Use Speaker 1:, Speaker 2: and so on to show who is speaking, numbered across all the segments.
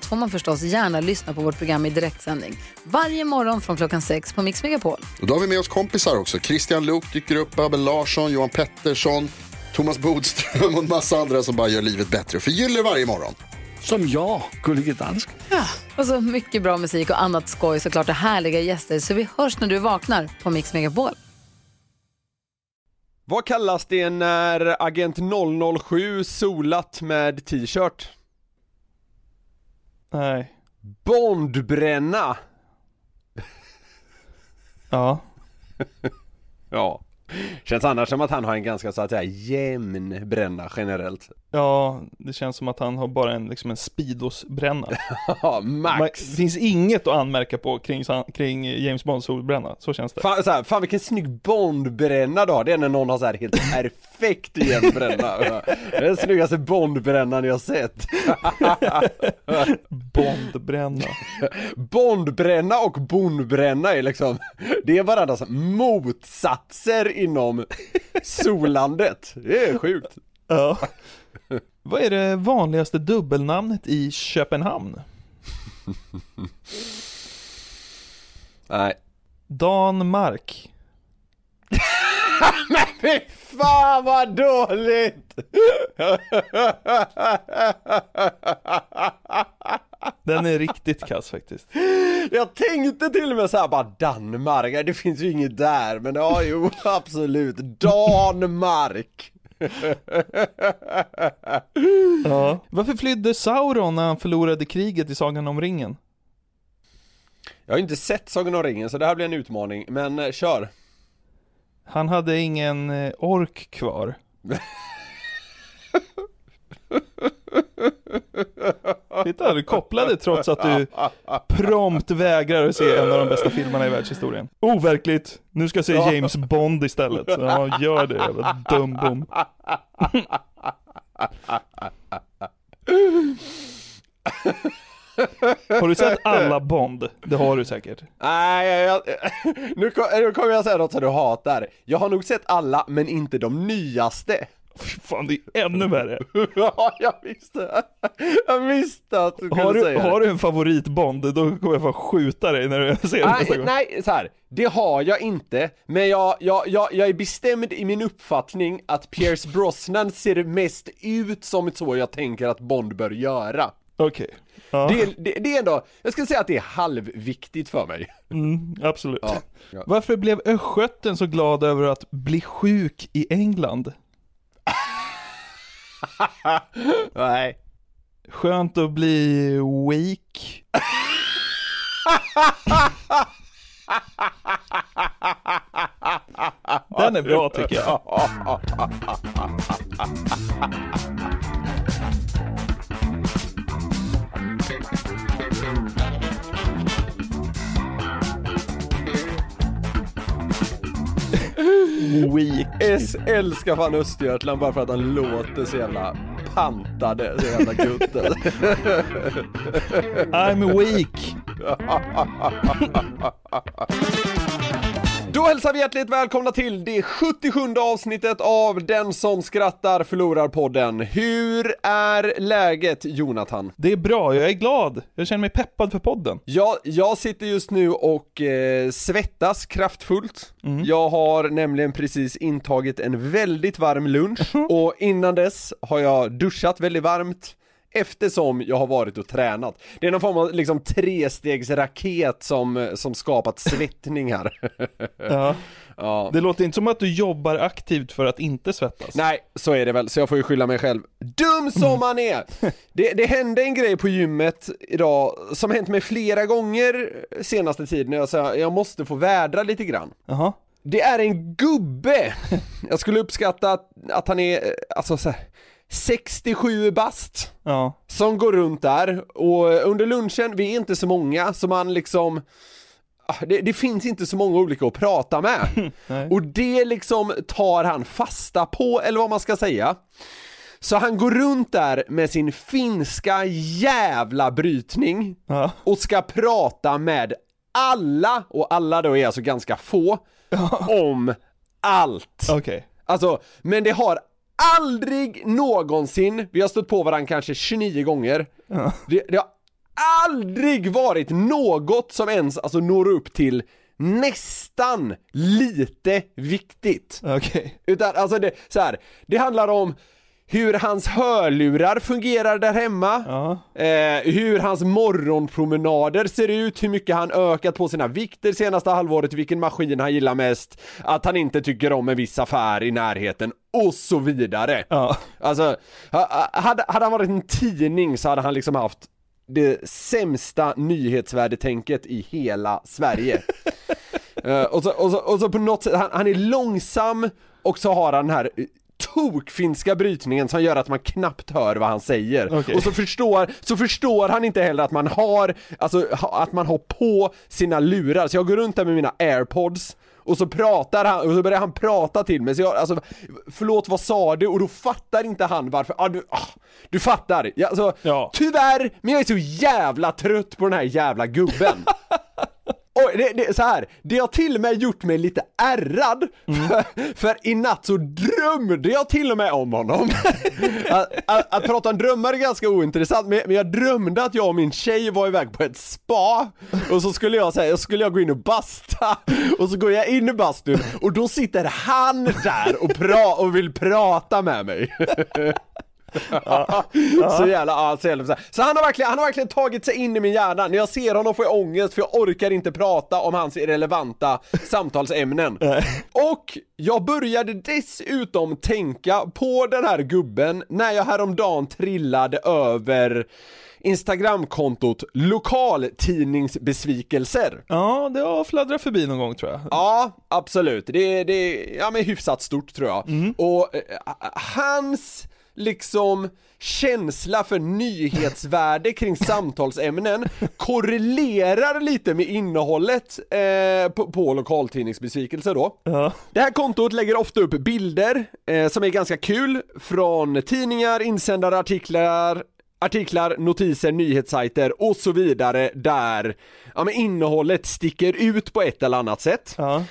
Speaker 1: allt får man förstås gärna lyssna på vårt program i direktsändning. Varje morgon från klockan sex på Mix Megapol.
Speaker 2: Och då har vi med oss kompisar också. Christian Luuk dyker upp, Abel Larsson, Johan Pettersson, Thomas Bodström och en massa andra som bara gör livet bättre och förgyller varje morgon.
Speaker 3: Som jag, Gullige Dansken.
Speaker 1: Och så mycket bra musik och annat skoj såklart och härliga gäster. Så vi hörs när du vaknar på Mix Megapol.
Speaker 4: Vad kallas det när Agent 007 solat med t-shirt?
Speaker 5: Nej.
Speaker 4: Bondbränna!
Speaker 5: Ja.
Speaker 4: Ja. Känns annars som att han har en ganska så att säga jämn bränna generellt.
Speaker 5: Ja, det känns som att han har bara en, liksom en Speedos-bränna.
Speaker 4: Ja, max!
Speaker 5: Det finns inget att anmärka på kring, kring James Bonds solbränna, så känns det.
Speaker 4: Fan, så här, fan vilken snygg Bondbränna då, det är när någon har så här helt perfekt jämn bränna. Det är den snyggaste Bondbrännan jag sett.
Speaker 5: Bondbränna.
Speaker 4: Bondbränna och bondbränna är liksom, det är varandras motsatser inom solandet. Det är sjukt.
Speaker 5: Ja. Vad är det vanligaste dubbelnamnet i Köpenhamn?
Speaker 4: Nej.
Speaker 5: Danmark.
Speaker 4: Fy fan vad dåligt!
Speaker 5: Den är riktigt kass faktiskt.
Speaker 4: Jag tänkte till och med såhär bara Danmark, det finns ju inget där men ja jo absolut, Danmark!
Speaker 5: Ja. Varför flydde Sauron när han förlorade kriget i Sagan om ringen?
Speaker 4: Jag har inte sett Sagan om ringen så det här blir en utmaning, men eh, kör!
Speaker 5: Han hade ingen eh, ork kvar. Titta, du kopplade trots att du prompt vägrar att se en av de bästa filmerna i världshistorien. Oh, Overkligt! Nu ska jag se James Bond istället. Ja, gör det jävla dumbom. Har du sett alla Bond? Det har du säkert.
Speaker 4: Nej, jag, jag, nu, kom, nu kommer jag säga något som du hatar. Jag har nog sett alla, men inte de nyaste.
Speaker 5: Fan, det är ännu värre.
Speaker 4: ja, jag visste. Jag visste att du skulle
Speaker 5: Har du,
Speaker 4: säga det.
Speaker 5: har du en favoritbond, då kommer jag fan skjuta dig när du ser den nästa
Speaker 4: Nej,
Speaker 5: gång.
Speaker 4: nej, så här. det har jag inte, men jag, jag, jag, jag är bestämd i min uppfattning att Pierce Brosnan ser mest ut som så jag tänker att Bond bör göra.
Speaker 5: Okej. Ja,
Speaker 4: Det, är- det, det är ändå, jag skulle säga att det är halvviktigt för mig.
Speaker 5: mm, absolut.
Speaker 4: Ja.
Speaker 5: Varför blev östgöten så glad över att bli sjuk i England?
Speaker 4: Nej.
Speaker 5: Skönt att bli weak. Den är bra tycker jag. Weak.
Speaker 4: S älskar fan Östergötland bara för att han låter så jävla pantade, så jävla gutt.
Speaker 5: I'm weak.
Speaker 4: Då hälsar vi hjärtligt välkomna till det 77 avsnittet av Den som skrattar förlorar podden. Hur är läget Jonathan?
Speaker 5: Det är bra, jag är glad. Jag känner mig peppad för podden.
Speaker 4: Jag, jag sitter just nu och eh, svettas kraftfullt. Jag har nämligen precis intagit en väldigt varm lunch och innan dess har jag duschat väldigt varmt eftersom jag har varit och tränat. Det är någon form av liksom trestegsraket som, som skapat svettning här.
Speaker 5: Ja.
Speaker 4: ja.
Speaker 5: Det låter inte som att du jobbar aktivt för att inte svettas.
Speaker 4: Nej, så är det väl, så jag får ju skylla mig själv. Dum som man är! Det, det hände en grej på gymmet idag som hänt mig flera gånger senaste tiden, jag sa jag måste få vädra lite grann.
Speaker 5: Jaha.
Speaker 4: Det är en gubbe! Jag skulle uppskatta att, att han är, eh, alltså så här, 67 bast
Speaker 5: Ja.
Speaker 4: som går runt där och under lunchen, vi är inte så många så man liksom ah, det, det finns inte så många olika att prata med. och det liksom tar han fasta på, eller vad man ska säga. Så han går runt där med sin finska jävla brytning
Speaker 5: Ja.
Speaker 4: och ska prata med alla, och alla då är alltså ganska få, om allt.
Speaker 5: Okej.
Speaker 4: Alltså, men det har aldrig någonsin, vi har stött på varandra kanske 29 gånger, det, det har aldrig varit något som ens alltså når upp till nästan lite viktigt.
Speaker 5: Okej.
Speaker 4: Utan alltså det, så här, det handlar om hur hans hörlurar fungerar där hemma,
Speaker 5: Ja.
Speaker 4: eh, hur hans morgonpromenader ser ut, hur mycket han ökat på sina vikter senaste halvåret, vilken maskin han gillar mest, att han inte tycker om en viss affär i närheten och så vidare.
Speaker 5: Ja.
Speaker 4: Alltså, ha- hade, hade han varit en tidning så hade han liksom haft det sämsta nyhetsvärdetänket i hela Sverige. Eh, och, så, och, så, och så på något sätt, han, han är långsam och så har han den här tokfinska brytningen som gör att man knappt hör vad han säger.
Speaker 5: Okej.
Speaker 4: Och så förstår, så förstår han inte heller att man har, alltså att man har på sina lurar. Så jag går runt där med mina airpods och så pratar han, och så börjar han prata till mig, så jag, alltså, förlåt vad sa du? Och då fattar inte han varför, ah, du, ah, du fattar! Ja, alltså,
Speaker 5: Ja.
Speaker 4: Tyvärr, men jag är så jävla trött på den här jävla gubben! Oj, det, det, så här. det har till och med gjort mig lite ärrad, för, för i natt så drömde jag till och med om honom. att, att, att prata om drömmar är ganska ointressant, men, men jag drömde att jag och min tjej var iväg på ett spa, och så skulle jag säga, skulle jag gå in och basta, och så går jag in i bastun, och då sitter han där och, pra, och vill prata med mig. så jävla, ja, så jävla Så han har, verkligen, han har verkligen tagit sig in i min hjärna, när jag ser honom får jag ångest för jag orkar inte prata om hans irrelevanta samtalsämnen. Och jag började dessutom tänka på den här gubben när jag häromdagen trillade över Instagramkontot lokaltidningsbesvikelser.
Speaker 5: Ja, det har fladdrat förbi någon gång tror jag.
Speaker 4: Ja, absolut. Det, det ja men hyfsat stort tror jag. Och eh, hans liksom känsla för nyhetsvärde kring samtalsämnen korrelerar lite med innehållet eh, på, på lokaltidningsbesvikelse då.
Speaker 5: Ja.
Speaker 4: Det här kontot lägger ofta upp bilder eh, som är ganska kul från tidningar, insändare, artiklar artiklar, notiser, nyhetssajter och så vidare där ja, men innehållet sticker ut på ett eller annat sätt.
Speaker 5: Ja.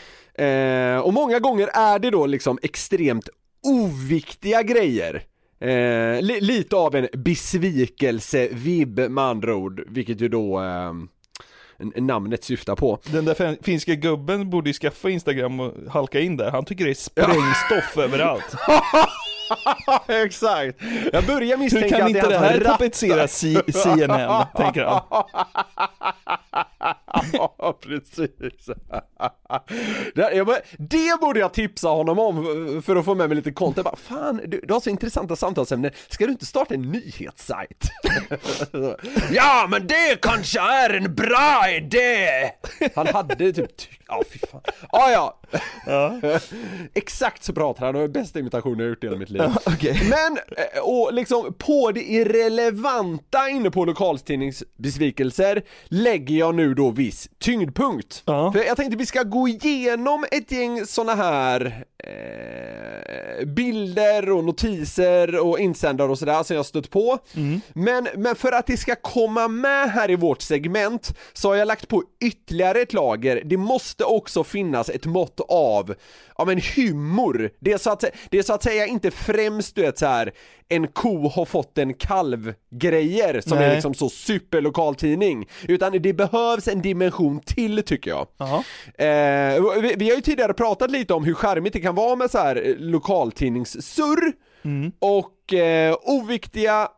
Speaker 4: Eh, och många gånger är det då liksom extremt oviktiga grejer. Eh, li- lite av en besvikelse-vibb med andra ord, vilket ju då eh, namnet syftar på.
Speaker 5: Den där fin- finska gubben borde ju skaffa Instagram och halka in där. Han tycker det är sprängstoff överallt.
Speaker 4: Exakt! Jag börjar
Speaker 5: Hur
Speaker 4: misstänka
Speaker 5: kan
Speaker 4: att
Speaker 5: inte
Speaker 4: det är
Speaker 5: här tapetsera CNN, tänker han.
Speaker 4: Ja, precis. Det, bara, det borde jag tipsa honom om för att få med mig lite content. Bara, fan, du, du har så intressanta samtalsämnen, ska du inte starta en nyhetssajt? ja, men det kanske är en bra idé! Han hade typ, ty- ja fy fan. Ah, ja, Exakt så pratar han och är bästa imitationen jag gjort i hela mitt liv.
Speaker 5: okej.
Speaker 4: Men, eh, och liksom på det irrelevanta inne på lokaltidningsbesvikelser lägger jag nu då viss tyngdpunkt.
Speaker 5: Ja.
Speaker 4: För jag tänkte vi ska gå igenom ett gäng såna här eh, bilder och notiser och insändare och sådär som jag stött på. Men, men för att det ska komma med här i vårt segment så har jag lagt på ytterligare ett lager. Det måste också finnas ett mått av, av en humor. Det är så att, det är så att säga inte främst du vet så här en ko har fått en kalv grejer som är
Speaker 5: Nej.
Speaker 4: liksom så superlokaltidning. Utan det behövs en dimension till tycker jag.
Speaker 5: Ja.
Speaker 4: Eh, vi, vi har ju tidigare pratat lite om hur charmigt det kan vara med så här eh, lokaltidningssurr och eh, oviktiga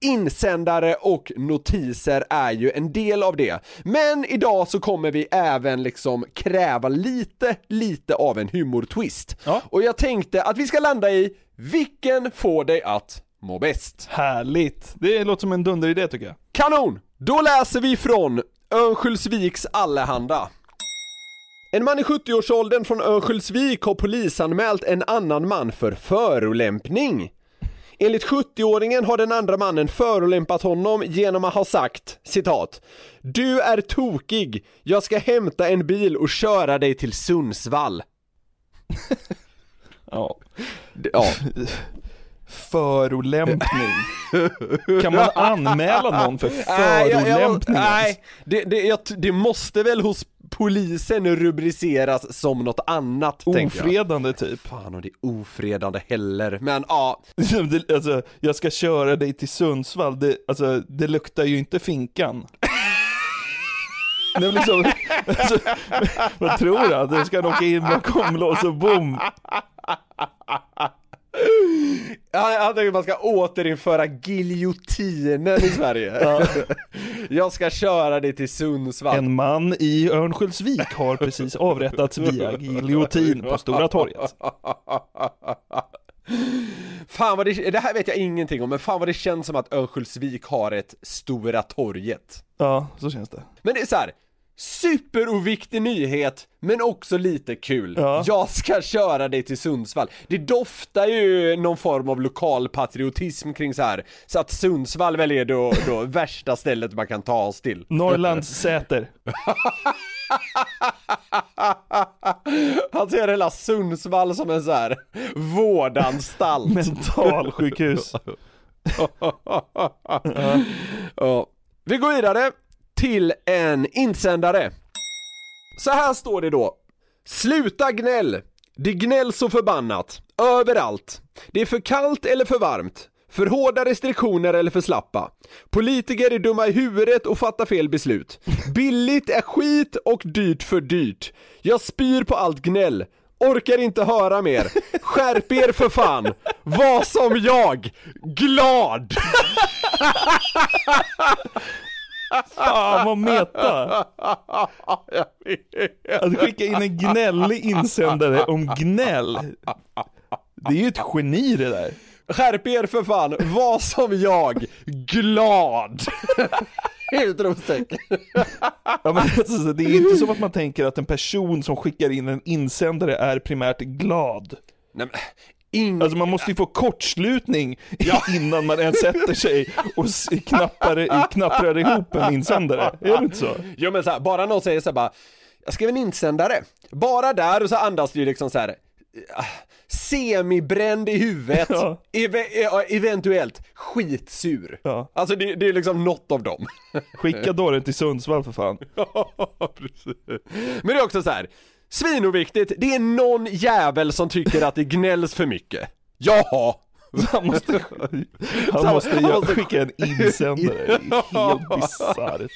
Speaker 4: insändare och notiser är ju en del av det. Men idag så kommer vi även liksom kräva lite, lite av en humortwist.
Speaker 5: Ja.
Speaker 4: Och jag tänkte att vi ska landa i vilken får dig att må bäst?
Speaker 5: Härligt. Det låter som en dunderidé tycker jag.
Speaker 4: Kanon! Då läser vi från Örnsköldsviks Allehanda. En man i 70-årsåldern från Örnsköldsvik har polisanmält en annan man för förolämpning. Enligt 70-åringen har den andra mannen förolämpat honom genom att ha sagt citat Du är tokig, jag ska hämta en bil och köra dig till Sundsvall.
Speaker 5: Ja.
Speaker 4: Ja,
Speaker 5: Förolämpning. Kan man anmäla någon för
Speaker 4: Nej, jag- jag-
Speaker 5: förolämpning?
Speaker 4: Nej, det, det, jag, det måste väl hos polisen rubriceras som något annat.
Speaker 5: Ofredande typ.
Speaker 4: Fan om det är ofredande heller, men ja.
Speaker 5: Det, alltså, jag ska köra dig till Sundsvall, det, alltså, det luktar ju inte finkan. Det är liksom, alltså, vad tror han? Du ska åka in bakom lås och bom.
Speaker 4: Jag tänker att man ska återinföra giljotinen i Sverige. Jag ska köra dig till Sundsvall.
Speaker 5: En man i Örnsköldsvik har precis avrättats via giljotin på Stora torget.
Speaker 4: Fan vad det, det här vet jag ingenting om, men fan vad det känns som att Örnsköldsvik har ett Stora torget.
Speaker 5: Ja, så känns det.
Speaker 4: Men det är så här. Superoviktig nyhet, men också lite kul.
Speaker 5: Ja.
Speaker 4: Jag ska köra dig till Sundsvall. Det doftar ju någon form av lokal patriotism kring så här. Så att Sundsvall väl är då, då värsta stället man kan ta oss till.
Speaker 5: Norrlands Säter.
Speaker 4: Han ser hela Sundsvall som en så här vårdanstalt.
Speaker 5: mentalsjukhus.
Speaker 4: Ja. Vi går vidare till en insändare. Så här står det då. Sluta gnäll! Det gnälls så förbannat. Överallt. Det är för kallt eller för varmt. För hårda restriktioner eller för slappa. Politiker är dumma i huvudet och fattar fel beslut. Billigt är skit och dyrt för dyrt. Jag spyr på allt gnäll. Orkar inte höra mer. Skärp er för fan. Var som jag. Glad!
Speaker 5: Fan vad meta! Att skicka in en gnällig insändare om gnäll. Det är ju ett geni det där.
Speaker 4: Skärp er för fan, var som jag, glad! Utropstecken.
Speaker 5: Ja, men alltså, det är inte som att man tänker att en person som skickar in en insändare är primärt glad.
Speaker 4: Nej, men, ing...
Speaker 5: Alltså man måste ju få kortslutning innan man ens sätter sig och knappar, knapprar ihop en insändare. Är det inte så?
Speaker 4: Jo men så här, bara någon säger så här bara Jag skrev en insändare, bara där och så andas ju liksom så här. ah, Semibränd i huvudet,
Speaker 5: Ja.
Speaker 4: Eve- ja, eventuellt skitsur.
Speaker 5: Ja.
Speaker 4: Alltså det, det är liksom något av dem.
Speaker 5: Skicka då den till Sundsvall för fan.
Speaker 4: Precis. Men det är också så här. Svinoviktigt, det är någon jävel som tycker att det gnälls för mycket. Jaha!
Speaker 5: Han måste, han måste,
Speaker 4: han måste-
Speaker 5: skicka en insändare, helt bisarrt.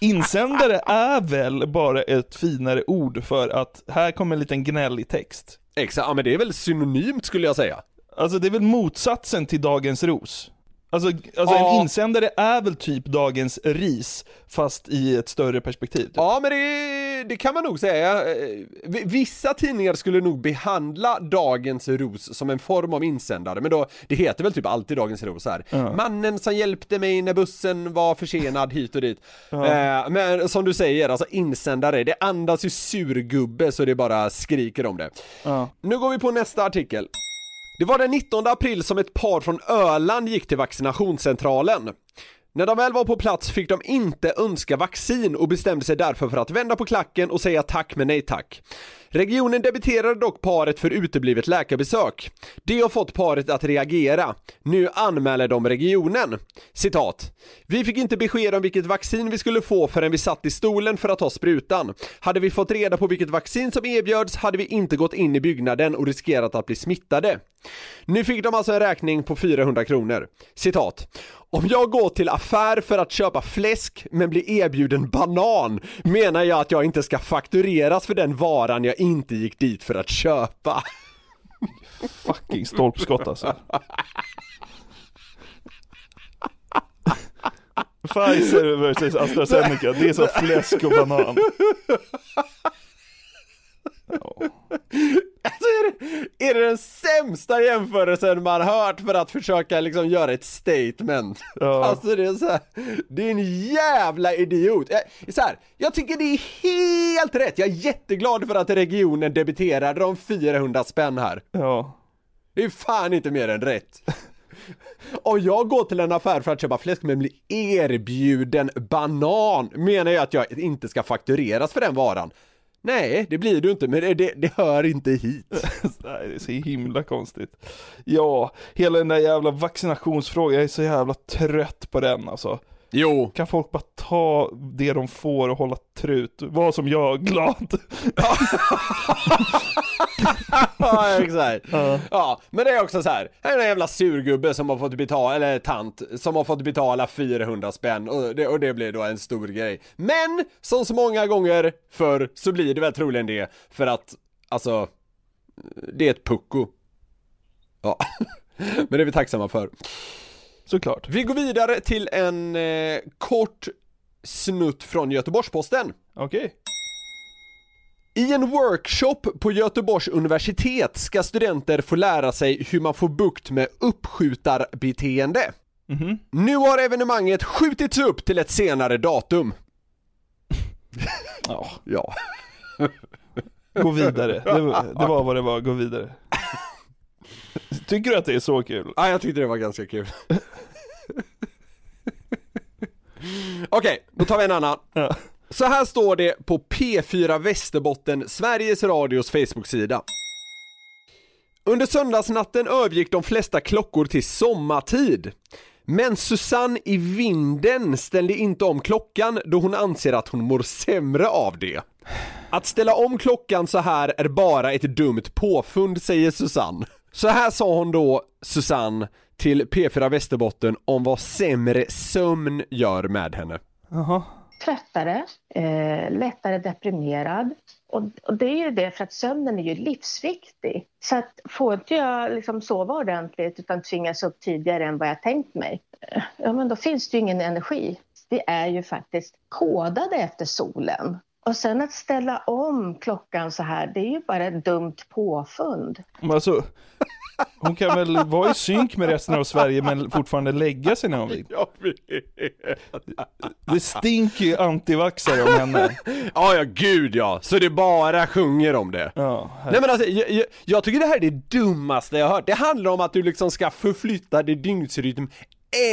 Speaker 5: Insändare är väl bara ett finare ord för att här kommer en liten gnällig text.
Speaker 4: Exakt, ja men det är väl synonymt skulle jag säga.
Speaker 5: Alltså det är väl motsatsen till dagens ros? Alltså, alltså
Speaker 4: Ja.
Speaker 5: en insändare är väl typ dagens ris, fast i ett större perspektiv. Typ.
Speaker 4: Ja men det, det kan man nog säga. Vissa tidningar skulle nog behandla Dagens Ros som en form av insändare, men då, det heter väl typ alltid Dagens Ros här. Mannen som hjälpte mig när bussen var försenad hit och dit. Eh, men som du säger, alltså insändare, det andas ju surgubbe så det bara skriker om det.
Speaker 5: Ja.
Speaker 4: Nu går vi på nästa artikel. Det var den 19 april som ett par från Öland gick till vaccinationscentralen. När de väl var på plats fick de inte önska vaccin och bestämde sig därför för att vända på klacken och säga tack men nej tack. Regionen debiterade dock paret för uteblivet läkarbesök. Det har fått paret att reagera. Nu anmäler de regionen. Citat. Vi fick inte besked om vilket vaccin vi skulle få förrän vi satt i stolen för att ta sprutan. Hade vi fått reda på vilket vaccin som erbjöds hade vi inte gått in i byggnaden och riskerat att bli smittade. Nu fick de alltså en räkning på 400 kronor. Citat. Om jag går till affär för att köpa fläsk men blir erbjuden banan menar jag att jag inte ska faktureras för den varan jag inte gick dit för att köpa.
Speaker 5: Fucking stolpskott alltså. Pfizer versus AstraZeneca, det är som fläsk och banan. Ja.
Speaker 4: Alltså är det, är det den sämsta jämförelsen man hört för att försöka liksom göra ett statement?
Speaker 5: Ja.
Speaker 4: Alltså det är så här, det är en jävla idiot. Jag, så här, jag tycker det är helt rätt, jag är jätteglad för att regionen debiterade de 400 spänn här.
Speaker 5: ja.
Speaker 4: Det är fan inte mer än rätt. Och jag går till en affär för att köpa fläsk men blir erbjuden banan menar jag att jag inte ska faktureras för den varan. Nej, det blir du inte, men det, det, det hör inte hit.
Speaker 5: Nej, det är så himla konstigt. Ja, hela den där jävla vaccinationsfrågan, jag är så jävla trött på den alltså.
Speaker 4: Jo,
Speaker 5: Kan folk bara ta det de får och hålla trut? Var som jag, glad.
Speaker 4: ja exakt.
Speaker 5: Ja.
Speaker 4: Ja, men det är också så här. här är en jävla surgubbe som har fått betala, eller tant, som har fått betala 400 spänn och det, och det blir då en stor grej. Men, som så många gånger förr så blir det väl troligen det, för att, alltså, det är ett pucko. Ja, men det är vi tacksamma för.
Speaker 5: Såklart.
Speaker 4: Vi går vidare till en eh, kort snutt från Göteborgs-Posten.
Speaker 5: Okej.
Speaker 4: I en workshop på Göteborgs universitet ska studenter få lära sig hur man får bukt med uppskjutarbeteende.
Speaker 5: Mhm.
Speaker 4: Nu har evenemanget skjutits upp till ett senare datum.
Speaker 5: Ja,
Speaker 4: Ja.
Speaker 5: gå vidare. Det, var- det var vad det var, gå vidare. Tycker du att det är så kul?
Speaker 4: ja, jag tyckte det var ganska kul. Okej, då tar vi en annan.
Speaker 5: Ja.
Speaker 4: Så här står det på P4 Västerbotten, Sveriges Radios Facebook-sida. Under söndagsnatten övergick de flesta klockor till sommartid. Men Susanne i vinden ställde inte om klockan då hon anser att hon mår sämre av det. Att ställa om klockan så här är bara ett dumt påfund, säger Susanne. Så här sa hon då, Susanne, till P4 Västerbotten om vad sämre sömn gör med henne.
Speaker 5: Jaha
Speaker 6: tröttare, eh, lättare deprimerad. Och, och det är ju det för att sömnen är ju livsviktig. Så att får inte jag liksom sova ordentligt utan tvingas upp tidigare än vad jag tänkt mig, eh, ja men då finns det ju ingen energi. Vi är ju faktiskt kodade efter solen. Och sen att ställa om klockan så här, det är ju bara ett dumt påfund.
Speaker 5: Men alltså, hon kan väl vara i synk med resten av Sverige men fortfarande lägga sig när hon vill.
Speaker 4: Jag vet.
Speaker 5: Det stinker ju antivaxare om henne.
Speaker 4: Ja, ja gud ja, så det bara sjunger om det.
Speaker 5: Ja,
Speaker 4: Nej men alltså, jag, jag, jag tycker det här är det dummaste jag har hört. Det handlar om att du liksom ska förflytta din dygnsrytm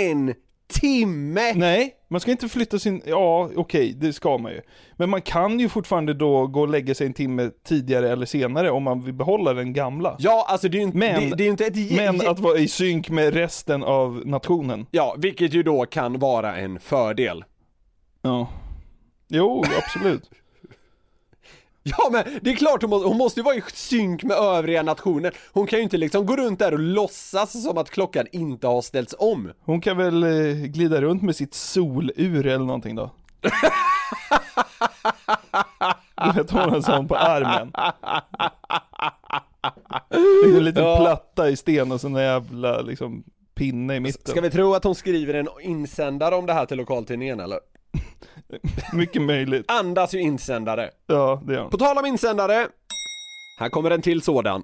Speaker 4: en timme!
Speaker 5: Nej, man ska inte flytta sin, ja okej, det ska man ju. Men man kan ju fortfarande då gå och lägga sig en timme tidigare eller senare om man vill behålla den gamla.
Speaker 4: Ja, alltså det är ju inte,
Speaker 5: Men-
Speaker 4: det, det är inte ett
Speaker 5: Men att vara i synk med resten av nationen.
Speaker 4: Ja, vilket ju då kan vara en fördel.
Speaker 5: Ja. Jo, absolut.
Speaker 4: Ja men det är klart hon måste, hon måste ju vara i synk med övriga nationer. Hon kan ju inte liksom gå runt där och låtsas som att klockan inte har ställts om.
Speaker 5: Hon kan väl eh, glida runt med sitt solur eller någonting då? Du vet hon har en sån på armen. En liten
Speaker 4: Ja.
Speaker 5: platta i sten och så en jävla liksom pinne i mitten.
Speaker 4: Ska vi tro att hon skriver en insändare om det här till lokaltidningen eller?
Speaker 5: Mycket möjligt.
Speaker 4: Andas ju insändare.
Speaker 5: Ja, det gör hon.
Speaker 4: På tal om insändare. Här kommer en till sådan.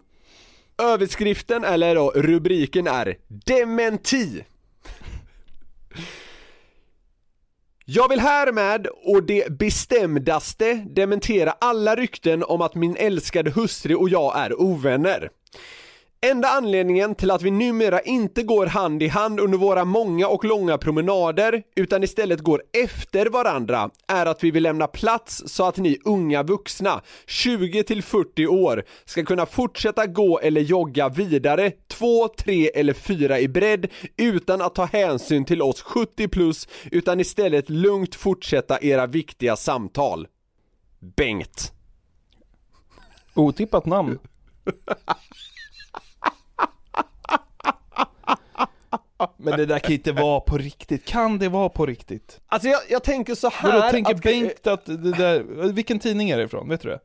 Speaker 4: Överskriften, eller då rubriken är Dementi. Jag vill härmed och det bestämdaste dementera alla rykten om att min älskade hustru och jag är ovänner. Enda anledningen till att vi numera inte går hand i hand under våra många och långa promenader utan istället går efter varandra är att vi vill lämna plats så att ni unga vuxna, 20 till 40 år, ska kunna fortsätta gå eller jogga vidare 2, 3 eller 4 i bredd utan att ta hänsyn till oss 70 plus utan istället lugnt fortsätta era viktiga samtal. Bengt.
Speaker 5: Otippat namn. Men det där kan inte vara på riktigt. Kan det vara på riktigt?
Speaker 4: Alltså jag, jag tänker så här
Speaker 5: Vadå, tänker
Speaker 4: att-
Speaker 5: Bengt att det där, vilken tidning är det ifrån? Vet du det?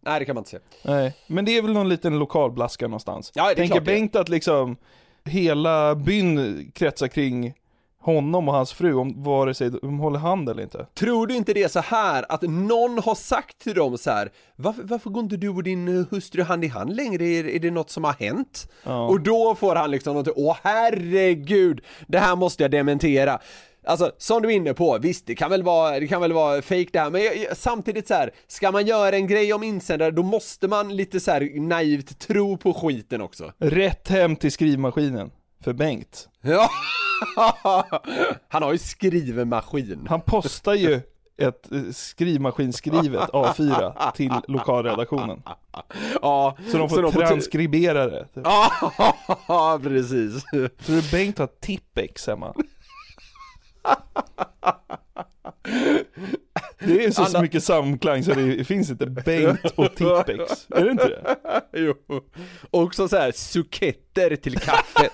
Speaker 4: Nej det kan man inte säga.
Speaker 5: Nej, men det är väl någon liten lokalblaska någonstans.
Speaker 4: Ja, det är
Speaker 5: Tänker
Speaker 4: klart det.
Speaker 5: Bengt att liksom hela byn kretsar kring honom och hans fru, om vare sig de håller hand eller inte?
Speaker 4: Tror du inte det är så här att någon har sagt till dem så här varför, varför går inte du och din eh, hustru hand i hand längre? Är, är det något som har hänt?
Speaker 5: Ja.
Speaker 4: Och då får han liksom något, åh herregud, det här måste jag dementera. alltså som du är inne på, visst det kan väl vara, det kan väl vara fake det här, men jag, jag, samtidigt så här, ska man göra en grej om insändare då måste man lite så här naivt tro på skiten också.
Speaker 5: Rätt hem till skrivmaskinen. För Bengt.
Speaker 4: Ja, han har ju skrivmaskin.
Speaker 5: Han postar ju ett eh, skrivmaskinskrivet A4 till lokalredaktionen.
Speaker 4: Ja,
Speaker 5: Så de får
Speaker 4: t-
Speaker 5: transkribera det.
Speaker 4: Ja, precis.
Speaker 5: Tror du Bengt har Tippex hemma? Det är så, så
Speaker 4: Anna-
Speaker 5: mycket samklang så det finns inte Bengt och Tippex. Är det inte det?
Speaker 4: Jo. Också så här suketter till kaffet.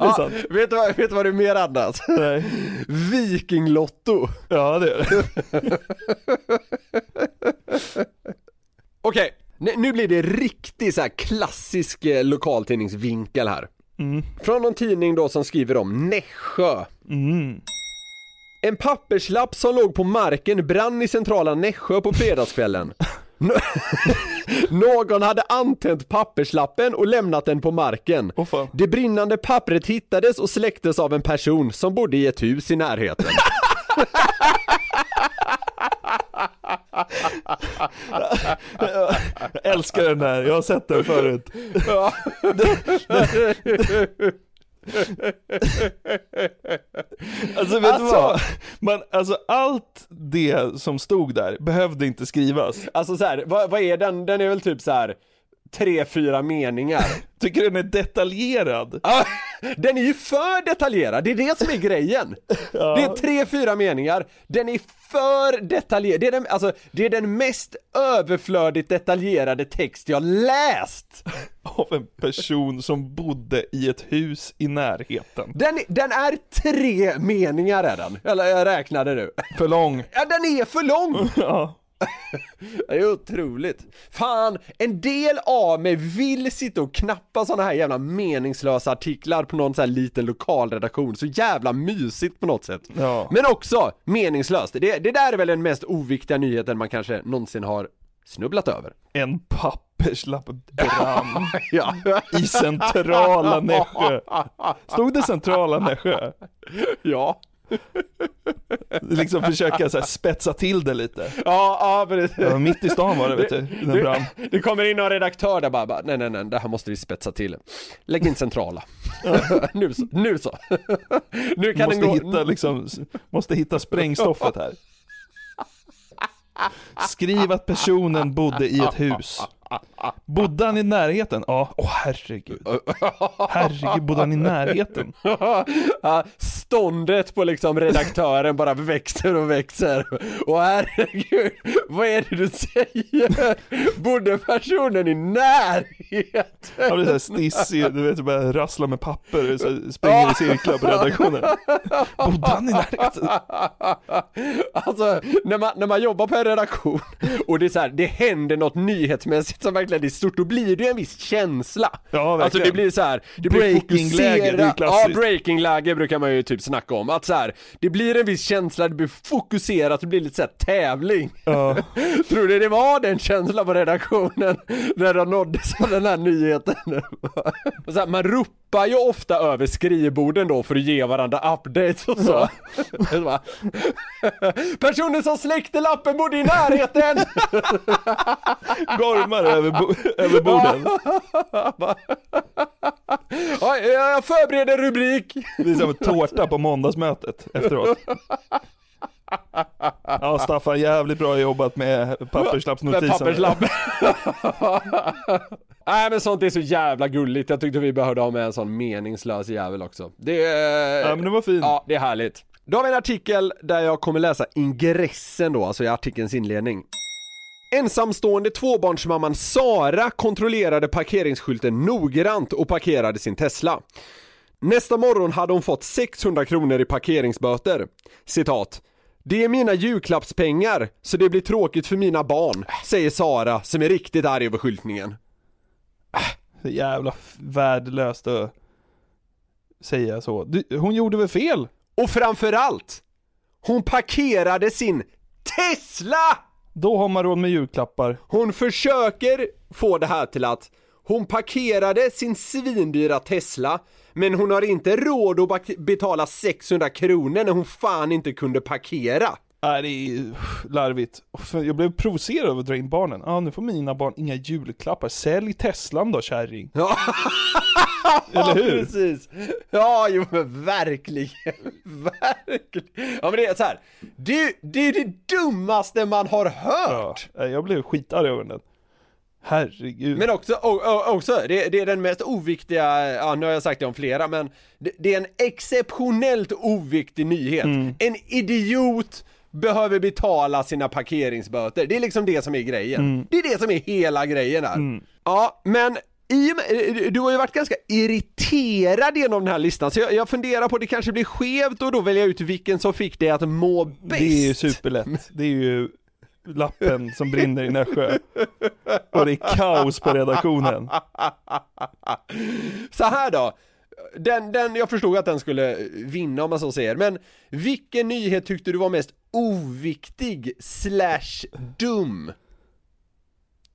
Speaker 5: Ja, sant.
Speaker 4: vet, du vad, vet du vad det är mer annat?
Speaker 5: Nej.
Speaker 4: Vikinglotto.
Speaker 5: Ja, det är det.
Speaker 4: Okej, nu- nu blir det riktigt så här klassisk eh, lokaltidningsvinkel här. Från någon tidning då som skriver om Nässjö.
Speaker 5: Mm.
Speaker 4: En papperslapp som låg på marken brann i centrala Nässjö på fredagskvällen. Nå- Någon hade antänt papperslappen och lämnat den på marken.
Speaker 5: Fan.
Speaker 4: Det brinnande pappret hittades och släcktes av en person som bodde i ett hus i närheten.
Speaker 5: Jag älskar den där, jag har sett den förut. Alltså vet du
Speaker 4: Alltså.
Speaker 5: vad? Man, alltså allt det som stod där behövde inte skrivas.
Speaker 4: Alltså så här, vad, vad är den? Den är väl typ så här tre, fyra meningar.
Speaker 5: Tycker den är detaljerad.
Speaker 4: Ah, den är ju för detaljerad, det är det som är grejen. Det är tre, fyra meningar, den är för detaljerad, det är den, alltså, det är den mest överflödigt detaljerade text jag läst.
Speaker 5: Av en person som bodde i ett hus i närheten.
Speaker 4: Den, den är tre meningar är den, eller jag räknade nu.
Speaker 5: För lång.
Speaker 4: Ja, den är för lång!
Speaker 5: Ja.
Speaker 4: Det är otroligt. Fan, en del av mig vill sitta och knappa såna här jävla meningslösa artiklar på någon sån här liten lokalredaktion, så jävla mysigt på något sätt.
Speaker 5: Ja.
Speaker 4: Men också meningslöst, det, det där är väl den mest oviktiga nyheten man kanske någonsin har snubblat över.
Speaker 5: En papperslapp brann
Speaker 4: Ja,
Speaker 5: i centrala Nässjö. Stod det centrala Nässjö?
Speaker 4: ja.
Speaker 5: Liksom försöka så här spetsa till det lite.
Speaker 4: Ja, ja precis.
Speaker 5: Ja, mitt i stan var det vet du, brann.
Speaker 4: Det, det kommer in någon redaktör där bara, bara nej nej nej, det här måste vi spetsa till. Lägg in centrala. nu så, nu så. nu kan
Speaker 5: Måste
Speaker 4: den gå...
Speaker 5: hitta liksom, måste hitta sprängstoffet här. Skriv att personen bodde i ett hus. Bodde han i närheten? Ja, åh herregud. Herregud, bodde han i närheten?
Speaker 4: Ståndet på liksom redaktören bara växer och växer. Och herregud, vad är det du säger? Bodde personen i närheten?
Speaker 5: Han blir såhär stissig, du vet, bara rasslar med papper, så här, springer i cirklar på redaktionen. Bodde han i närheten?
Speaker 4: Alltså, när man, när man jobbar på en redaktion och det är så här, det händer något nyhetsmässigt som verkligen är stort, då blir det ju en viss känsla.
Speaker 5: Ja,
Speaker 4: Alltså det
Speaker 5: verkligen.
Speaker 4: blir så här, det blir
Speaker 5: Breaking-läge, det är
Speaker 4: fokuserat. Ja,
Speaker 5: klassiskt.
Speaker 4: breaking-läge brukar man ju typ snacka om. Att så här, det blir en viss känsla, det blir fokuserat, det blir lite så här tävling.
Speaker 5: Ja.
Speaker 4: Tror du det var den känslan på redaktionen när de nåddes av den här nyheten? Så här, man ropar ju ofta över skrivborden då för att ge varandra updates och så. Bara, Personen som släckte lappen bodde i närheten!
Speaker 5: Gormar över, bo- över borden.
Speaker 4: Ja, jag förbereder rubrik.
Speaker 5: Det är som en tårta på måndagsmötet efteråt. Ja Staffan, jävligt bra jobbat med
Speaker 4: Med
Speaker 5: papperslappsnotisen.
Speaker 4: papperslapp. Nej men sånt är så jävla gulligt, jag tyckte vi behövde ha med en sån meningslös jävel också. Det är...
Speaker 5: Ja men det var fint.
Speaker 4: Ja, det är härligt. Då har vi en artikel där jag kommer läsa ingressen då, alltså i artikelns inledning. Ensamstående tvåbarnsmamman Sara kontrollerade parkeringsskylten noggrant och parkerade sin Tesla. Nästa morgon hade hon fått 600 kronor i parkeringsböter. Citat. Det är mina julklappspengar, så det blir tråkigt för mina barn, säger Sara som är riktigt arg över skyltningen.
Speaker 5: Så jävla värdelöst att säga så. Du, hon gjorde väl fel?
Speaker 4: Och framförallt, hon parkerade sin Tesla!
Speaker 5: Då har man råd med julklappar.
Speaker 4: Hon försöker få det här till att hon parkerade sin svindyra Tesla Men hon har inte råd att betala 600 kronor när hon fan inte kunde parkera.
Speaker 5: Nej, det är larvigt. Jag blev provocerad av att dra in barnen. Ja, nu får mina barn inga julklappar. Sälj Teslan då, kärring.
Speaker 4: Ja,
Speaker 5: Eller hur?
Speaker 4: precis. Ja, jo men verkligen. Verkligen. Ja men det är så här. Det, det är det dummaste man har
Speaker 5: Ja,
Speaker 4: hört.
Speaker 5: nej, jag blev skitarg över den. Herregud.
Speaker 4: Men också, och, också det, det är den mest oviktiga, ja nu har jag sagt det om flera, men det, det är en exceptionellt oviktig nyhet. En idiot behöver betala sina parkeringsböter. Det är liksom det som är grejen. Det är det som är hela grejen här. Ja, men i med, du har ju varit ganska irriterad genom den här listan, så jag, jag funderar på det kanske blir skevt och då välja ut vilken som fick dig att må bäst.
Speaker 5: Det är ju superlätt. Det är ju lappen som brinner i Nässjö. Och det är kaos på redaktionen.
Speaker 4: Så här då. Den, den, jag förstod att den skulle vinna om man så säger, men vilken nyhet tyckte du var mest oviktig slash dum?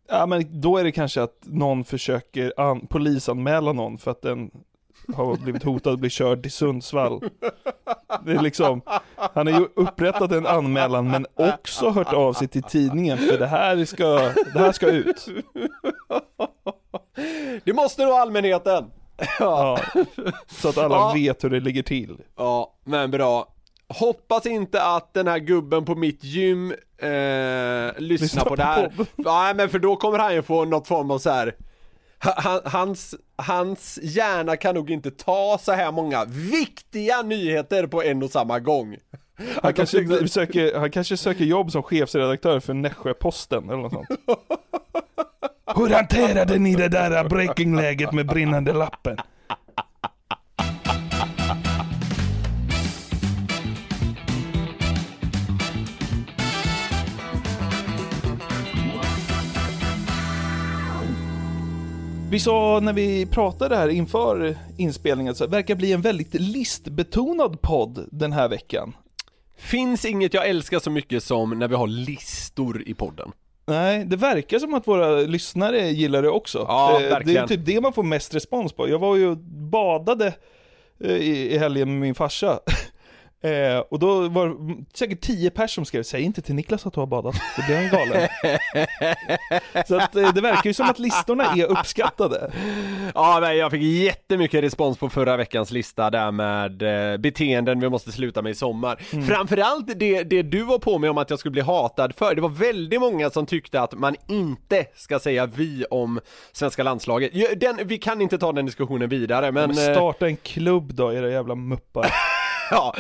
Speaker 5: Ja men då är det kanske att någon försöker an- polisanmäla någon för att den har blivit hotad att bli körd till Sundsvall. Det är liksom, han har ju upprättat en anmälan men också hört av sig till tidningen för det här ska, det här ska ut.
Speaker 4: Det måste då allmänheten!
Speaker 5: Ja, så att alla
Speaker 4: Ja.
Speaker 5: vet hur det ligger till.
Speaker 4: Ja, men bra. Hoppas inte att den här gubben på mitt gym eh, lyssnar
Speaker 5: Lyssnar
Speaker 4: på
Speaker 5: på
Speaker 4: det här. Ja, men för då kommer han ju få något form av så här. Ha- han- Hans, hans hjärna kan nog inte ta så här många viktiga nyheter på en och samma gång.
Speaker 5: Han kanske, söker, han kanske söker jobb som chefsredaktör för Nässjö-Posten eller något sånt. Hur hanterade ni det där breakingläget med brinnande lappen? Vi sa när vi pratade här inför inspelningen så det verkar bli en väldigt listbetonad podd den här veckan.
Speaker 4: Finns inget jag älskar så mycket som när vi har listor i podden.
Speaker 5: Nej, det verkar som att våra lyssnare gillar det också.
Speaker 4: Ja,
Speaker 5: Eh, det är typ det man får mest respons på. Jag var ju badade eh, i, i helgen med min farsa. Eh, och då var det säkert tio pers som skrev, säg inte till Niklas att du har badat, då blir han galen. Så att eh, det verkar ju som att listorna är uppskattade.
Speaker 4: Ja, men jag fick jättemycket respons på förra veckans lista där med eh, beteenden vi måste sluta med i sommar. Framförallt det, det du var på mig om att jag skulle bli hatad för. Det var väldigt många som tyckte att man inte ska säga vi om svenska landslaget. Den, vi kan inte ta den diskussionen vidare, men...
Speaker 5: Men
Speaker 4: eh,
Speaker 5: starta en klubb då, era jävla muppar.
Speaker 4: Ja,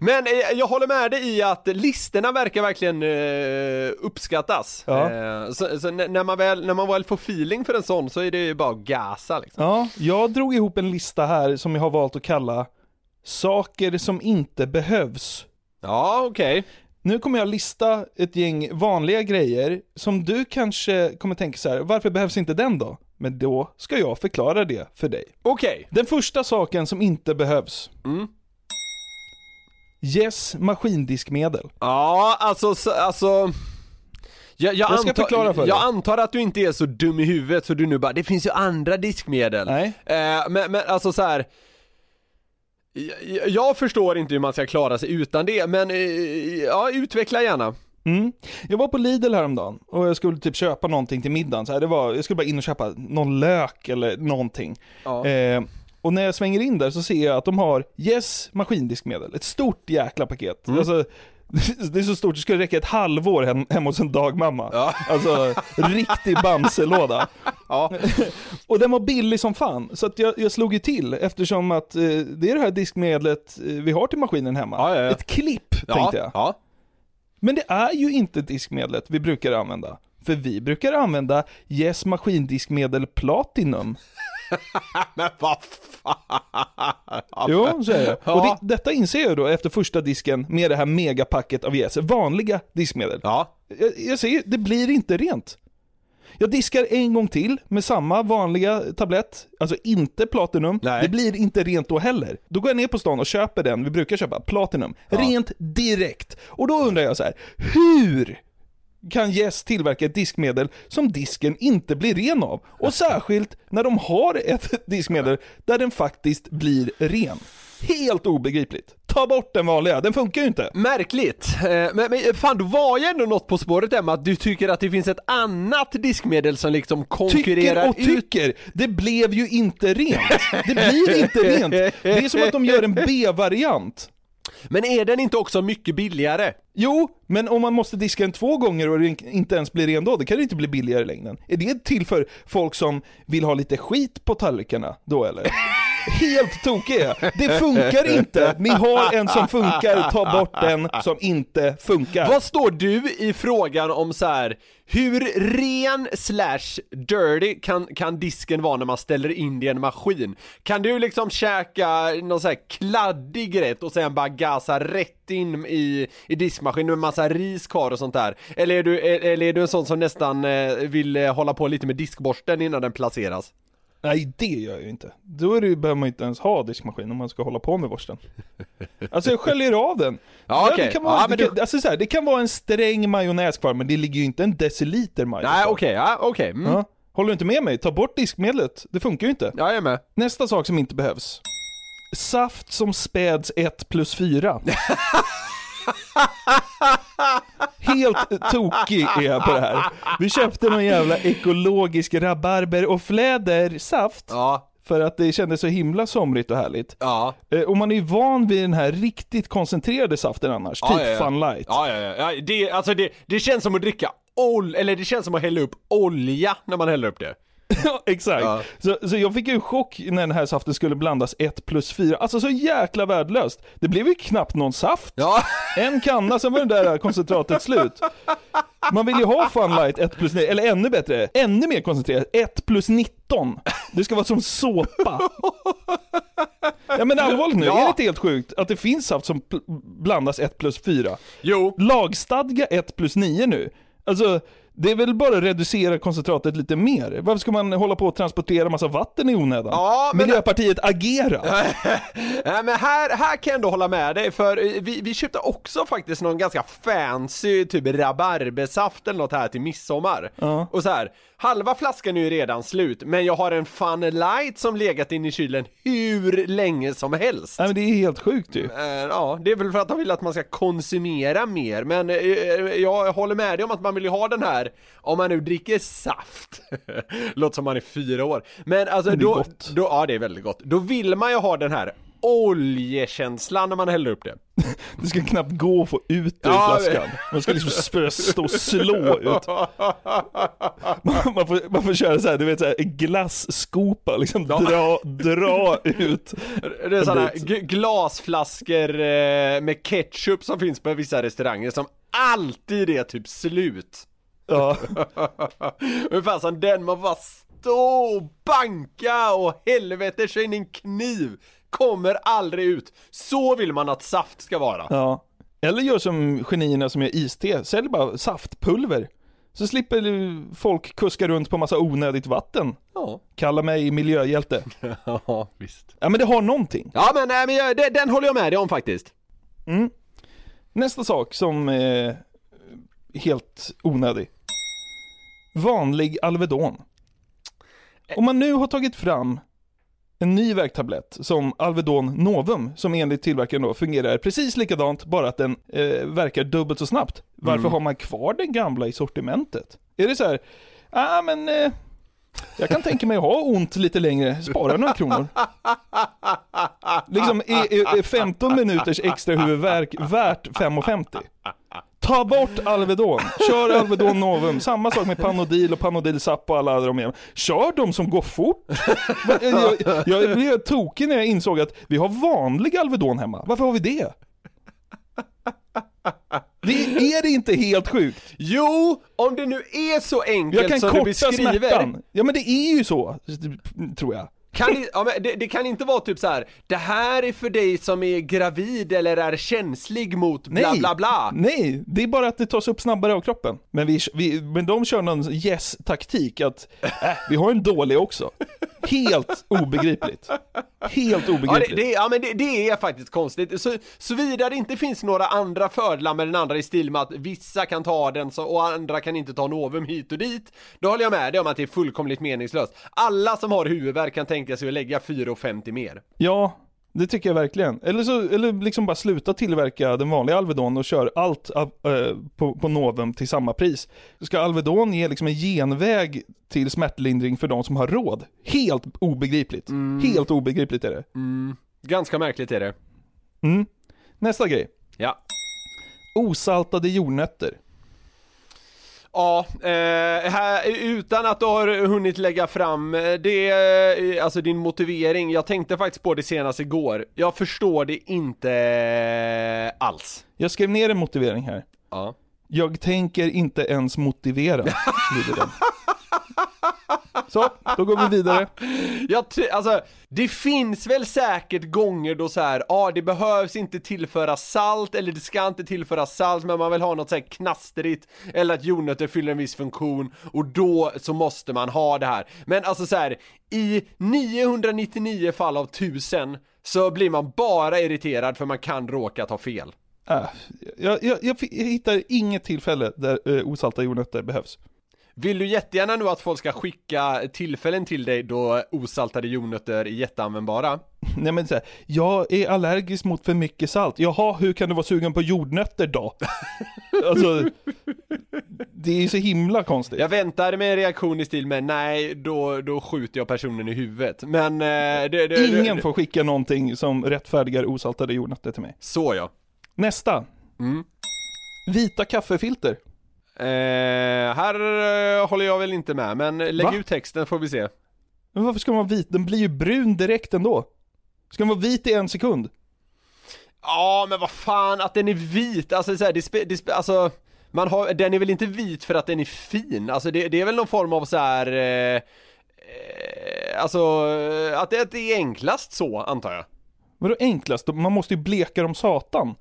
Speaker 4: men eh, jag håller med dig i att listorna verkar verkligen eh, uppskattas.
Speaker 5: Ja.
Speaker 4: Eh, så så när, man väl, när man väl får feeling för en sån så är det ju bara att gasa liksom.
Speaker 5: Ja, jag drog ihop en lista här som jag har valt att kalla Saker som inte behövs.
Speaker 4: Ja, okej.
Speaker 5: Nu kommer jag lista ett gäng vanliga grejer som du kanske kommer tänka så här, varför behövs inte den då? Men då ska jag förklara det för dig.
Speaker 4: Okej.
Speaker 5: Den första saken som inte behövs.
Speaker 4: Mm.
Speaker 5: Yes maskindiskmedel.
Speaker 4: Ja, alltså, så- alltså jag, jag,
Speaker 5: Jag ska
Speaker 4: antar,
Speaker 5: förklara för dig.
Speaker 4: jag antar att du inte är så dum i huvudet så du nu bara, det finns ju andra diskmedel.
Speaker 5: Nej.
Speaker 4: Eh, men, men alltså så här. Jag, jag förstår inte hur man ska klara sig utan det, men eh, ja, utveckla gärna.
Speaker 5: Mm. Jag var på Lidl häromdagen och jag skulle typ köpa någonting till middagen. Så här, det var, jag skulle bara in och köpa någon lök eller någonting.
Speaker 4: Ja.
Speaker 5: Eh, och när jag svänger in där så ser jag att de har Yes maskindiskmedel, ett stort jäkla paket.
Speaker 4: Mm.
Speaker 5: Alltså, det är så stort, det skulle räcka ett halvår hem, hemma hos en dagmamma.
Speaker 4: Ja.
Speaker 5: Alltså, riktig Bamselåda.
Speaker 4: Ja.
Speaker 5: Och den var billig som fan, så att jag, jag slog ju till eftersom att eh, det är det här diskmedlet eh, vi har till maskinen hemma.
Speaker 4: Ja, ja.
Speaker 5: Ett klipp, tänkte jag.
Speaker 4: Ja.
Speaker 5: Men det är ju inte diskmedlet vi brukar använda. För vi brukar använda Yes maskindiskmedel Platinum.
Speaker 4: Men vad fan.
Speaker 5: Jo, så är det.
Speaker 4: Ja.
Speaker 5: Och det, detta inser jag då efter första disken med det här megapacket av Yes, vanliga diskmedel.
Speaker 4: Ja.
Speaker 5: Jag, jag säger, det blir inte rent. Jag diskar en gång till med samma vanliga tablett, alltså inte Platinum.
Speaker 4: Nej.
Speaker 5: Det blir inte rent då heller. Då går jag ner på stan och köper den vi brukar köpa, Platinum. Rent direkt. Och då undrar jag så här, hur kan Yes tillverka ett diskmedel som disken inte blir ren av. Och särskilt när de har ett diskmedel där den faktiskt blir ren. Helt obegripligt. Ta bort den vanliga, den funkar ju inte.
Speaker 4: Märkligt, Eh, men, men fan du var ju ändå något på spåret Emma, att du tycker att det finns ett annat diskmedel som liksom konkurrerar
Speaker 5: Tycker och
Speaker 4: ut
Speaker 5: tycker, det blev ju inte rent. Det blir inte rent. Det är som att de gör en B-variant.
Speaker 4: Men är den inte också mycket billigare?
Speaker 5: Jo, men om man måste diska den två gånger och det inte ens blir ren då, det kan det inte bli billigare i längden. Är det till för folk som vill ha lite skit på tallrikarna då eller? Helt tokiga! Det funkar inte! Ni har en som funkar, ta bort den som inte funkar.
Speaker 4: Vad står du i frågan om så här hur ren slash dirty kan, kan disken vara när man ställer in det i en maskin? Kan du liksom käka någon sån här kladdig rätt och sen bara gasa rätt in i, i diskmaskinen med massa ris kvar och sånt där? Eller är du, eller är du en sån som nästan eh, vill eh, hålla på lite med diskborsten innan den placeras?
Speaker 5: Nej, det gör jag ju inte. Då är det, ju- behöver man ju inte ens ha diskmaskin om man ska hålla på med borsten. Alltså jag sköljer av den.
Speaker 4: Ja, okej.
Speaker 5: det, kan vara,
Speaker 4: Ja, du-
Speaker 5: alltså så här, det kan vara en sträng majonnäs kvar, men det ligger ju inte en deciliter majonnäs
Speaker 4: Nej okej, ja okej. Mm.
Speaker 5: Ja. Håller du inte med mig? Ta bort diskmedlet. Det funkar ju inte.
Speaker 4: Ja, jag är med.
Speaker 5: Nästa sak som inte behövs. Saft som späds 1 plus 4. Helt tokig är jag på det här. Vi köpte någon jävla ekologisk rabarber och flädersaft.
Speaker 4: Ja,
Speaker 5: För att det kändes så himla somrigt och härligt.
Speaker 4: ja.
Speaker 5: Eh, Och man är ju van vid den här riktigt koncentrerade saften annars,
Speaker 4: Ja,
Speaker 5: typ
Speaker 4: ja, ja.
Speaker 5: Fun Light.
Speaker 4: Ja, ja, ja. ja det, alltså det, det känns som att dricka ol, eller det känns som att hälla upp olja när man häller upp det.
Speaker 5: Ja, exakt.
Speaker 4: Ja.
Speaker 5: Så, så jag fick ju chock när den här saften skulle blandas 1 plus 4. Alltså så jäkla värdelöst. Det blev ju knappt någon saft.
Speaker 4: Ja,
Speaker 5: En kanna, sen var det där koncentratet slut. Man vill ju ha Funlight 1 plus 9, eller ännu bättre, ännu mer koncentrerat, 1 plus 19. Det ska vara som såpa. Ja men allvarligt nu,
Speaker 4: Ja.
Speaker 5: är det inte helt sjukt att det finns saft som blandas 1 plus 4?
Speaker 4: jo.
Speaker 5: Lagstadga 1 plus 9 nu. Alltså, det är väl bara att reducera koncentratet lite mer. Varför ska man hålla på och transportera massa vatten i onödan?
Speaker 4: Ja, men-
Speaker 5: Miljöpartiet, agera!
Speaker 4: Nej men här, här kan jag ändå hålla med dig för eh, vi, vi köpte också faktiskt någon ganska fancy typ rabarbersaft eller något här till midsommar.
Speaker 5: Ja.
Speaker 4: Och så här, halva flaskan är ju redan slut men jag har en Fun Light som legat inne i kylen hur länge som helst.
Speaker 5: Nej men det är helt sjukt ju.
Speaker 4: Eh, Ja, det är väl för att de vill att man ska konsumera mer, men eh, jag håller med dig om att man vill ju ha den här, om man nu dricker saft, låter som man är fyra år, men alltså
Speaker 5: Det är
Speaker 4: då,
Speaker 5: gott.
Speaker 4: då, ja det är väldigt gott, då vill man ju ha den här oljekänslan när man häller upp det.
Speaker 5: Det ska knappt gå att få ut det ur
Speaker 4: Ja,
Speaker 5: flaskan. Man ska liksom börja stå och slå ut. Man, man, får, man får köra så här, du vet så här, glasskopa, liksom dra, dra ut.
Speaker 4: Det är sådana glasflaskor eh, med ketchup som finns på vissa restauranger som alltid är typ slut.
Speaker 5: Ja.
Speaker 4: Ungefär som den man bara stå och banka och helvete så in en kniv kommer aldrig ut. Så vill man att saft ska vara.
Speaker 5: ja. Eller gör som genierna som gör iste, sälj bara saftpulver. Så slipper folk kuska runt på massa onödigt vatten.
Speaker 4: Ja,
Speaker 5: Kalla mig miljöhjälte.
Speaker 4: ja visst.
Speaker 5: Ja men det har någonting.
Speaker 4: Ja men, nej, men jag, den, den håller jag med dig om faktiskt.
Speaker 5: Nästa sak som är helt onödig. Vanlig Alvedon. Om man nu har tagit fram en ny värktablett som Alvedon Novum, som enligt tillverkaren då fungerar precis likadant, bara att den eh, verkar dubbelt så snabbt. Varför har man kvar den gamla i sortimentet? Är det så här, ja ah, men eh, jag kan tänka mig att ha ont lite längre, spara några kronor. Liksom är, är, är 15 minuters extra huvudvärk värt 5,50? Ta bort Alvedon, kör Alvedon Novum, samma sak med Panodil och Panodil Zap och alla de igen. Kör de som går fort. Va- Jag, jag blev tokig när jag insåg att vi har vanlig Alvedon hemma, varför har vi det? Det är det inte helt sjukt?
Speaker 4: Jo, om det nu är så enkelt
Speaker 5: Jag kan
Speaker 4: som du
Speaker 5: korta
Speaker 4: beskriver.
Speaker 5: smärtan. Ja men det är ju så, tror jag.
Speaker 4: Kan det, ja, men det, det kan inte vara typ så här. det här är för dig som är gravid eller är känslig mot bla
Speaker 5: Nej,
Speaker 4: bla bla.
Speaker 5: nej, det är bara att det tas upp snabbare av kroppen. Men, vi, vi, men de kör någon yes-taktik att, äh, vi har en dålig också. Helt obegripligt. Helt
Speaker 4: Ja,
Speaker 5: obegripligt.
Speaker 4: det, det, ja men det, det är faktiskt konstigt. Så, såvida det inte finns några andra fördelar med den andra i stil med att vissa kan ta den så, och andra kan inte ta Novum hit och dit, då håller jag med dig om att det är fullkomligt meningslöst. Alla som har huvudvärk kan tänka sig att lägga 4,50 mer.
Speaker 5: Ja, det tycker jag verkligen. Eller, så, eller liksom bara sluta tillverka den vanliga Alvedon och kör allt eh, på, på Novum till samma pris. Ska Alvedon ge liksom en genväg till smärtlindring för de som har råd? Helt obegripligt. Helt obegripligt är det.
Speaker 4: Ganska märkligt är det.
Speaker 5: Mm. Nästa grej.
Speaker 4: Ja.
Speaker 5: Osaltade jordnötter.
Speaker 4: Ja, eh, här, utan att du har hunnit lägga fram eh, det, eh, alltså din motivering, jag tänkte faktiskt på det senast igår. Jag förstår det inte alls.
Speaker 5: Jag skrev ner en motivering här.
Speaker 4: Ja.
Speaker 5: Jag tänker inte ens motivera, lyder den. Så, då går vi vidare.
Speaker 4: Jag alltså, det finns väl säkert gånger då så här, ja det behövs inte tillföra salt eller det ska inte tillföra salt men man vill ha något så här knastrigt eller att jordnötter fyller en viss funktion och då så måste man ha det här. Men alltså så här, i 999 fall av 1000 så blir man bara irriterad för man kan råka ta fel.
Speaker 5: Äh, jag, jag, jag, jag hittar inget tillfälle där eh, osalta jordnötter behövs.
Speaker 4: Vill du jättegärna nu att folk ska skicka tillfällen till dig då osaltade jordnötter är jätteanvändbara?
Speaker 5: Nej men så här, jag är allergisk mot för mycket salt. Jaha, hur kan du vara sugen på jordnötter då? alltså, det är ju så himla konstigt.
Speaker 4: Jag väntade med en reaktion i stil med nej, då, då skjuter jag personen i huvudet. Men eh, det, det,
Speaker 5: Ingen
Speaker 4: det,
Speaker 5: får skicka någonting som rättfärdigar osaltade jordnötter till mig.
Speaker 4: Så ja.
Speaker 5: Nästa.
Speaker 4: Mm.
Speaker 5: Vita kaffefilter.
Speaker 4: Eh, här eh, håller jag väl inte med, men lägg
Speaker 5: Va?
Speaker 4: ut texten får vi se.
Speaker 5: Men varför ska den vara vit? Den blir ju brun direkt ändå. Ska den vara vit i en sekund?
Speaker 4: Ja, men vad fan, att den är vit, alltså så här, det, spe, det spe, alltså man har, den är väl inte vit för att den är fin, alltså det, det är väl någon form av så här. Eh, eh, alltså att det, att det är enklast så, antar jag.
Speaker 5: Vadå enklast? Man måste ju bleka dem satan.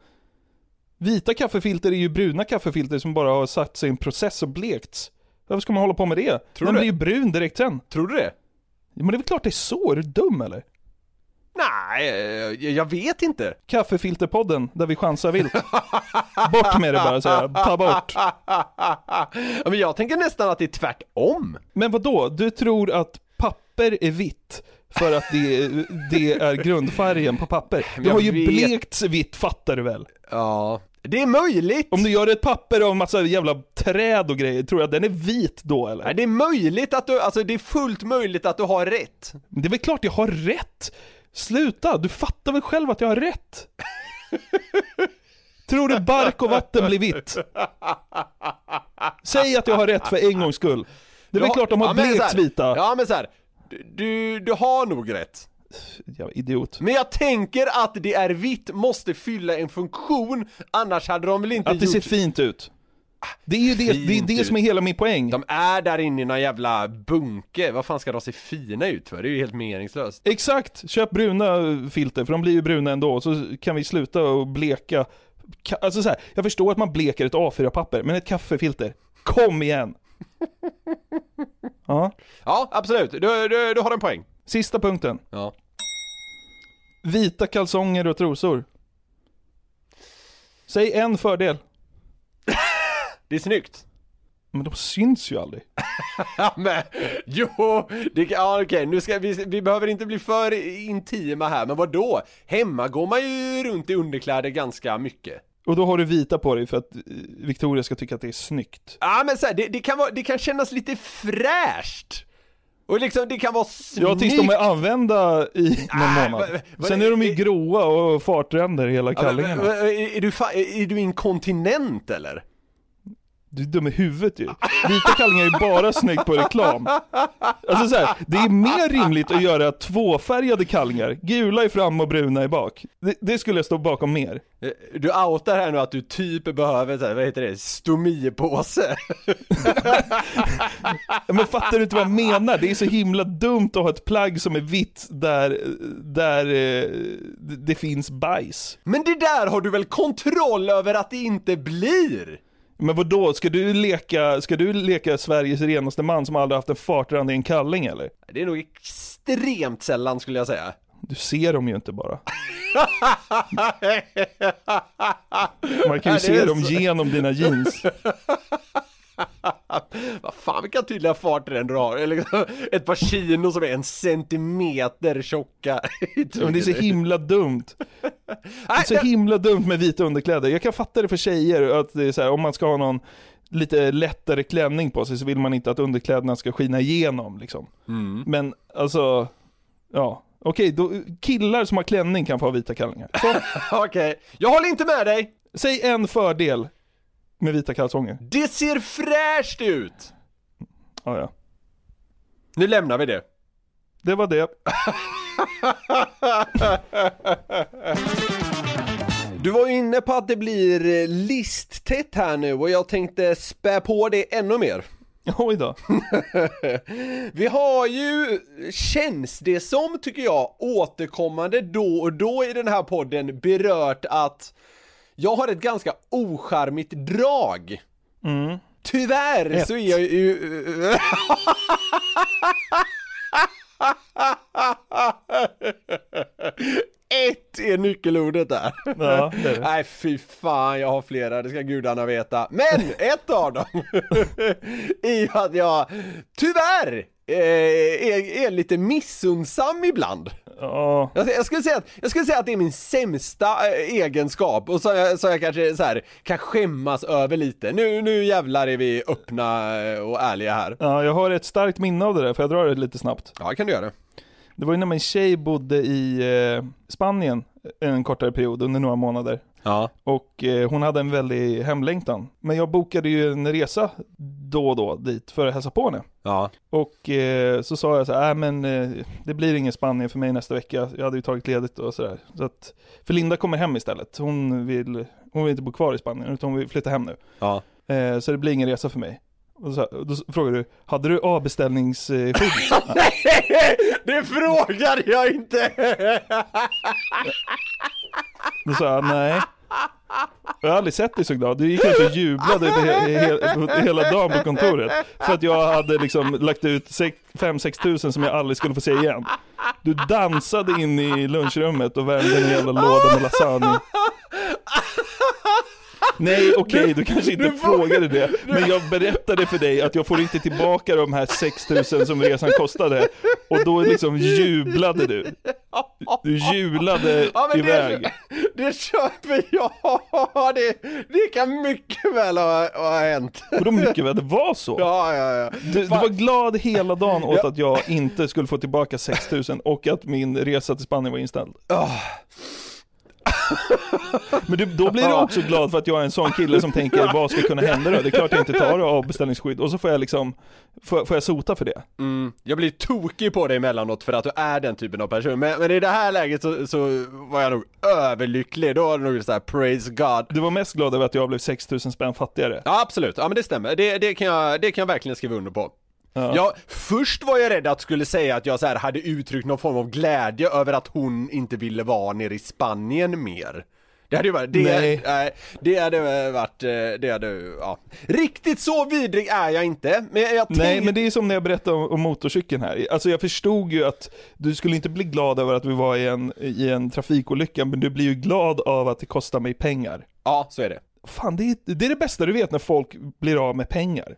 Speaker 5: Vita kaffefilter är ju bruna kaffefilter som bara har satt sig i en process och blekts. Varför ska man hålla på med det?
Speaker 4: Tror
Speaker 5: Den
Speaker 4: du
Speaker 5: blir ju brun direkt sen.
Speaker 4: Tror du det?
Speaker 5: Ja, Men det är väl klart det är så, är du dum eller?
Speaker 4: Nej, eh, jag vet inte.
Speaker 5: Kaffefilterpodden, där vi chansar vilt. Bort med det bara säger jag, ta bort.
Speaker 4: ja, men jag tänker nästan att det är tvärtom.
Speaker 5: Men vad då? Du tror att papper är vitt för att det, det är grundfärgen på papper? Det har ju
Speaker 4: vet.
Speaker 5: blekts vitt, fattar du väl?
Speaker 4: Ja, det är möjligt.
Speaker 5: Om du gör ett papper av massa jävla träd och grejer, tror du att den är vit då eller?
Speaker 4: Nej, det är möjligt att du, alltså det är fullt möjligt att du har rätt.
Speaker 5: Det är väl klart jag har rätt! Sluta, du fattar väl själv att jag har rätt? Tror du bark och vatten blir vitt? Säg att jag har rätt för en gångs skull. Det är väl klart de har
Speaker 4: ja,
Speaker 5: blekts vita.
Speaker 4: Ja men så här, du, du har nog rätt.
Speaker 5: Jävla idiot.
Speaker 4: Men jag tänker att det är vitt måste fylla en funktion, annars hade de väl inte
Speaker 5: Att det
Speaker 4: gjort...
Speaker 5: ser fint ut. Det är ju det, det, är det som är hela min poäng.
Speaker 4: De är där inne i någon jävla bunke, vad fan ska de se fina ut för? Det är ju helt meningslöst.
Speaker 5: Exakt, köp bruna filter för de blir ju bruna ändå, så kan vi sluta och bleka Ka- Alltså så här, jag förstår att man bleker ett A4-papper, men ett kaffefilter, kom igen! Ja,
Speaker 4: Ja, absolut. Du, du, du har en poäng.
Speaker 5: Sista punkten.
Speaker 4: Ja.
Speaker 5: Vita kalsonger och trosor. Säg en fördel.
Speaker 4: Det är snyggt.
Speaker 5: Men de syns ju aldrig.
Speaker 4: Men, jo, det, ja okej, nu ska vi, vi behöver inte bli för intima här, men vad då? Hemma går man ju runt i underkläder ganska mycket.
Speaker 5: Och då har du vita på dig för att eh, Victoria ska tycka att det är snyggt.
Speaker 4: Ja men så här, det, det, kan vara, det kan kännas lite fräscht. Och liksom, det kan vara snyggt.
Speaker 5: Ja, tills de är använda i någon
Speaker 4: Ah,
Speaker 5: månad.
Speaker 4: vad-
Speaker 5: Sen är de ju gråa och fartränder hela
Speaker 4: men- är, är du inkontinent eller?
Speaker 5: Du är dum i huvudet ju. Vita kallingar är ju bara snyggt på reklam. Alltså så här, det är mer rimligt att göra tvåfärgade kallingar, gula i fram och bruna i bak. Det, det skulle jag stå bakom mer.
Speaker 4: Eh, Du outar här nu att du typ behöver, så här, vad heter det, stomipåse.
Speaker 5: Men fattar du inte vad jag menar? Det är så himla dumt att ha ett plagg som är vitt där, där eh, det, det finns bajs.
Speaker 4: Men det där har du väl kontroll över att det inte blir?
Speaker 5: Men vad då? ska du leka, ska du leka Sveriges renaste man som aldrig haft en fartrand i en kalling eller?
Speaker 4: Det är nog extremt sällan skulle jag säga.
Speaker 5: Du ser dem ju inte bara. Man kan ju se dem genom dina jeans.
Speaker 4: Vad fan vilka tydliga farter du har. Eller liksom ett par kino som är en centimeter tjocka.
Speaker 5: Men det är så himla dumt. Det är så himla dumt med vita underkläder. Jag kan fatta det för tjejer, att det är så här, om man ska ha någon lite lättare klänning på sig så vill man inte att underkläderna ska skina igenom liksom. Men alltså, ja. Okej, då, killar som har klänning kan få ha vita kallingar.
Speaker 4: Okej, jag håller inte med dig.
Speaker 5: säg en fördel med vita kalsonger.
Speaker 4: Det ser fräscht ut.
Speaker 5: Ja, ja.
Speaker 4: Nu lämnar vi det.
Speaker 5: Det var det.
Speaker 4: Du var ju inne på att det blir eh, listtätt här nu och jag tänkte spä på det ännu mer.
Speaker 5: Oj då.
Speaker 4: Vi har ju, känns det som tycker jag, återkommande då och då i den här podden berört att jag har ett ganska ocharmigt drag.
Speaker 5: Mm.
Speaker 4: Tyvärr
Speaker 5: Ett.
Speaker 4: så är jag ju... Ett är nyckelordet där.
Speaker 5: Ja, det är det.
Speaker 4: Nej fy fan, jag har flera, det ska gudarna veta. Men ett av dem är ju att jag tyvärr är, är lite missunnsam ibland.
Speaker 5: Ja,
Speaker 4: Jag, jag, skulle säga att, jag skulle säga att det är min sämsta eh, egenskap och så jag, jag kanske så här, kan skämmas över lite. Nu, nu jävlar är vi öppna eh, och ärliga här.
Speaker 5: ja, jag har ett starkt minne av det där, för jag drar det lite snabbt.
Speaker 4: Ja, kan du göra.
Speaker 5: Det var ju när min tjej bodde i eh, Spanien en kortare period, under några månader.
Speaker 4: Ja.
Speaker 5: Och eh, hon hade en väldig hemlängtan. Men jag bokade ju en resa då och då dit för att hälsa på henne.
Speaker 4: Ja.
Speaker 5: Och eh, så sa jag så här, äh, men eh, det blir ingen Spanien för mig nästa vecka. Jag hade ju tagit ledigt och sådär. Så att, för Linda kommer hem istället. Hon vill, hon vill inte bo kvar i Spanien, utan hon vill flytta hem nu.
Speaker 4: Ja.
Speaker 5: Eh, så det blir ingen resa för mig. Och så, då frågar du, hade du avbeställningsskydd?
Speaker 4: Nej, det frågade jag inte!
Speaker 5: Då sa jag, nej. Jag har aldrig sett dig så glad. Du gick ut och jublade he he hela dagen på kontoret. För att jag hade liksom lagt ut 5-6 tusen som jag aldrig skulle få se igen. Du dansade in i lunchrummet och värmde en jävla låda med lasagne. Nej okej, du kanske inte
Speaker 4: du
Speaker 5: frågade det. Men jag berättade för dig att jag får inte tillbaka de här 6000 som resan kostade. Och då liksom jublade du. Du jublade
Speaker 4: Ja,
Speaker 5: iväg.
Speaker 4: det, det köper jag! Det, det kan mycket väl ha, ha hänt.
Speaker 5: Och då mycket väl det var så.
Speaker 4: Ja, ja, ja.
Speaker 5: Du, du var glad hela dagen åt att jag inte skulle få tillbaka 6000 och att min resa till Spanien var inställd. Men du, då blir du också glad för att jag är en sån kille som tänker vad ska kunna hända då? Det är klart jag inte tar avbeställningsskydd och så får jag liksom, får, får jag sota för det.
Speaker 4: Mm, jag blir tokig på dig emellanåt för att du är den typen av person, men, men i det här läget så, så var jag nog överlycklig, då var det nog såhär praise God.
Speaker 5: Du var mest glad över att jag blev 6000 spänn fattigare.
Speaker 4: Ja absolut, ja men det stämmer, det, det, kan, jag, det kan jag verkligen skriva under på.
Speaker 5: Ja.
Speaker 4: Ja, först var jag rädd att skulle säga att jag så här hade uttryckt någon form av glädje över att hon inte ville vara nere i Spanien mer. Det hade ju varit, det,
Speaker 5: Nej.
Speaker 4: nej, det hade varit, eh, det hade, ja. Riktigt så vidrig är jag inte, men jag
Speaker 5: Nej
Speaker 4: tänker-
Speaker 5: men det är som när jag berättade om, om motorcykeln här. Alltså jag förstod ju att du skulle inte bli glad över att vi var i en, i en trafikolycka, men du blir ju glad av att det kostar mig pengar.
Speaker 4: Ja, så är det.
Speaker 5: Fan det är, det är det bästa du vet när folk blir av med pengar.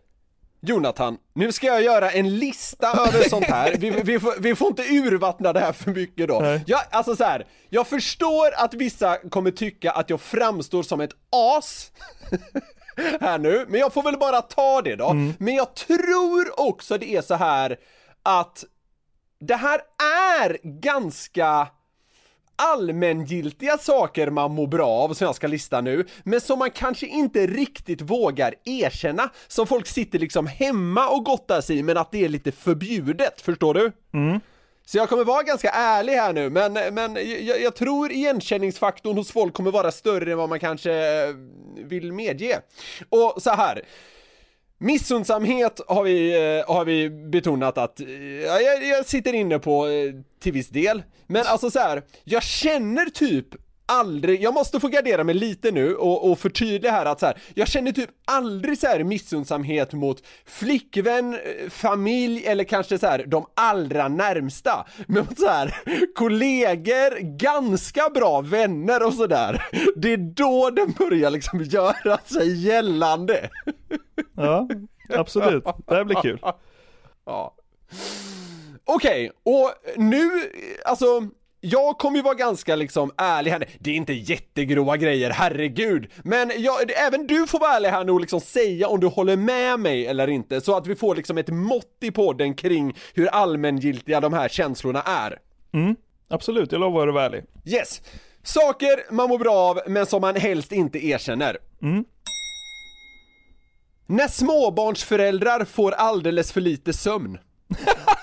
Speaker 4: Jonathan, nu ska jag göra en lista över sånt här. Vi, vi, får, vi får inte urvattna det här för mycket då.
Speaker 5: Nej.
Speaker 4: Jag, alltså så här, jag förstår att vissa kommer tycka att jag framstår som ett as. här nu, men jag får väl bara ta det då. Men jag tror också det är så här att det här är ganska allmängiltiga saker man mår bra av som jag ska lista nu, men som man kanske inte riktigt vågar erkänna, som folk sitter liksom hemma och gottar sig i, men att det är lite förbjudet, förstår du? Så jag kommer vara ganska ärlig här nu, men, men jag, jag tror igenkänningsfaktorn hos folk kommer vara större än vad man kanske eh, vill medge. Och så här. Missundsamhet har vi, eh, har vi betonat att eh, ja, jag, jag sitter inne på eh, till viss del. Men alltså så här, jag känner typ aldrig, jag måste få gardera mig lite nu och, och förtydliga här att så här, jag känner typ aldrig så här missundsamhet mot flickvän, eh, familj eller kanske så här de allra närmsta. Men mot så här kollegor, ganska bra vänner och sådär. Det är då den börjar liksom göra sig gällande.
Speaker 5: Ja, absolut. Det här blir kul.
Speaker 4: Ja. Okej, och nu, alltså jag kommer ju vara ganska liksom ärlig här, det är inte jättegrova grejer, herregud. Men jag, även du får vara ärlig här nu och liksom säga om du håller med mig eller inte, så att vi får liksom ett mått i podden kring hur allmängiltiga de här känslorna är.
Speaker 5: Absolut, jag lovar att vara ärlig.
Speaker 4: Yes! Saker man mår bra av, men som man helst inte erkänner. När småbarnsföräldrar får alldeles för lite sömn.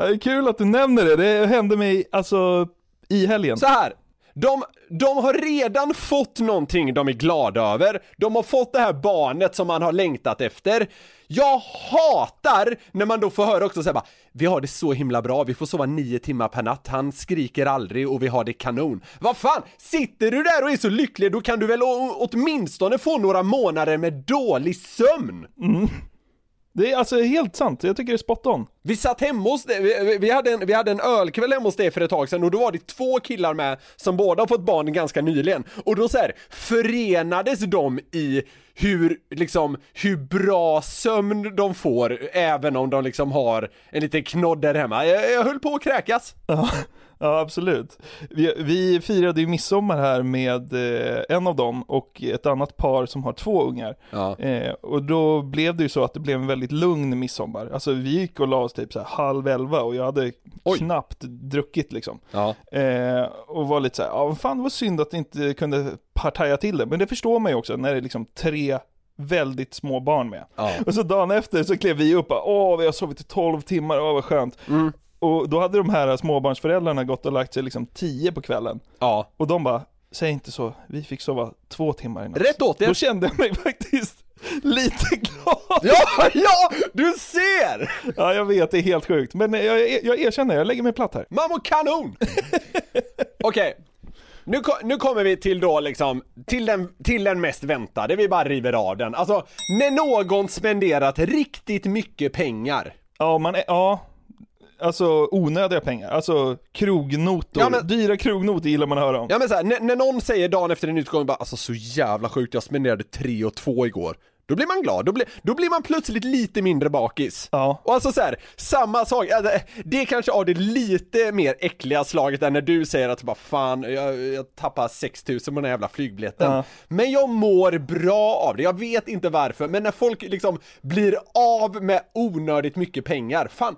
Speaker 5: Ja, Det är kul att du nämner det, det hände mig alltså i helgen.
Speaker 4: Så här. De, de har redan fått någonting de är glada över, de har fått det här barnet som man har längtat efter. Jag hatar när man då får höra också såhär bara, vi har det så himla bra, vi får sova nio timmar per natt, han skriker aldrig och vi har det kanon. Vad fan, sitter du där och är så lycklig, då kan du väl åtminstone få några månader med dålig sömn?
Speaker 5: Det är alltså helt sant, jag tycker det är spot on.
Speaker 4: Vi satt hemma hos dig, vi, vi, hade en, vi hade en ölkväll hemma hos dig för ett tag sedan och då var det två killar med som båda har fått barn ganska nyligen och då så här förenades de i hur, liksom, hur bra sömn de får även om de liksom har en liten knodd där hemma. Jag, jag höll på att kräkas.
Speaker 5: Ja, absolut. Vi, vi firade ju midsommar här med eh, en av dem och ett annat par som har två ungar.
Speaker 4: Ja.
Speaker 5: Eh, och då blev det ju så att det blev en väldigt lugn midsommar. Alltså vi gick och la oss typ så här halv elva och jag hade
Speaker 4: Oj.
Speaker 5: knappt druckit liksom.
Speaker 4: Ja.
Speaker 5: Eh, och var lite så här, ja fan det var synd att inte kunde partaja till det. Men det förstår man ju också när det är liksom tre väldigt små barn med.
Speaker 4: Ja.
Speaker 5: Och så dagen efter så klev vi upp och bara, åh vi har sovit i 12 timmar, åh vad skönt.
Speaker 4: Mm.
Speaker 5: Och då hade de här småbarnsföräldrarna gått och lagt sig liksom 10 på kvällen.
Speaker 4: ja.
Speaker 5: Och de bara, säg inte så, vi fick sova två timmar i natt.
Speaker 4: Rätt åt
Speaker 5: Då
Speaker 4: er.
Speaker 5: kände jag mig faktiskt lite glad.
Speaker 4: Ja, ja, du ser!
Speaker 5: Ja jag vet, det är helt sjukt. Men jag, jag erkänner, jag lägger mig platt här.
Speaker 4: Man mår kanon! Okej, nu, ko- nu kommer vi till då liksom, till den, till den mest väntade, vi bara river av den. Alltså, när någon spenderat riktigt mycket pengar.
Speaker 5: Ja, man är, ja. Alltså onödiga pengar, alltså krognotor,
Speaker 4: Ja, men-
Speaker 5: dyra krognotor gillar man att höra om.
Speaker 4: Ja men så här, när, när någon säger dagen efter en utgång bara alltså så jävla sjukt, jag spenderade 3 och 2 igår. Då blir man glad, då blir, då blir man plötsligt lite mindre bakis.
Speaker 5: Ja.
Speaker 4: Och alltså så här, samma sak, det- är kanske av det lite mer äckliga slaget än när du säger att bara fan, jag, jag tappar 6000 på den här jävla flygbiljetten.
Speaker 5: Ja.
Speaker 4: Men jag mår bra av det, jag vet inte varför, men när folk liksom blir av med onödigt mycket pengar, fan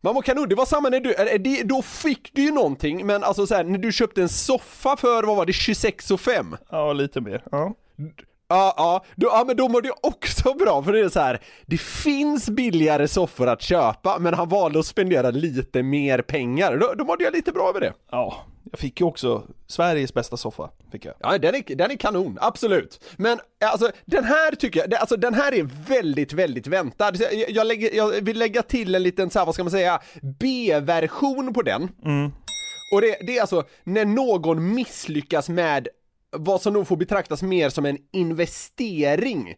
Speaker 4: man var kanon, det var samma när du, det, då fick du ju någonting, men alltså så här, när du köpte en soffa för, vad var det, 26 och 5?
Speaker 5: Ja, lite mer. Ja.
Speaker 4: Ja, ja, ja men då mår det också bra för det är så här. det finns billigare soffor att köpa men han valde att spendera lite mer pengar, då, då mådde jag lite bra över det.
Speaker 5: ja, jag fick ju också Sveriges bästa soffa, fick jag.
Speaker 4: Ja, den är, den är kanon, absolut. Men alltså den här tycker jag, det- alltså den här är väldigt, väldigt väntad. Jag, jag, lägger, jag vill lägga till en liten så här, vad ska man säga, B-version på den. Och det, det är alltså när någon misslyckas med vad som nog får betraktas mer som en investering.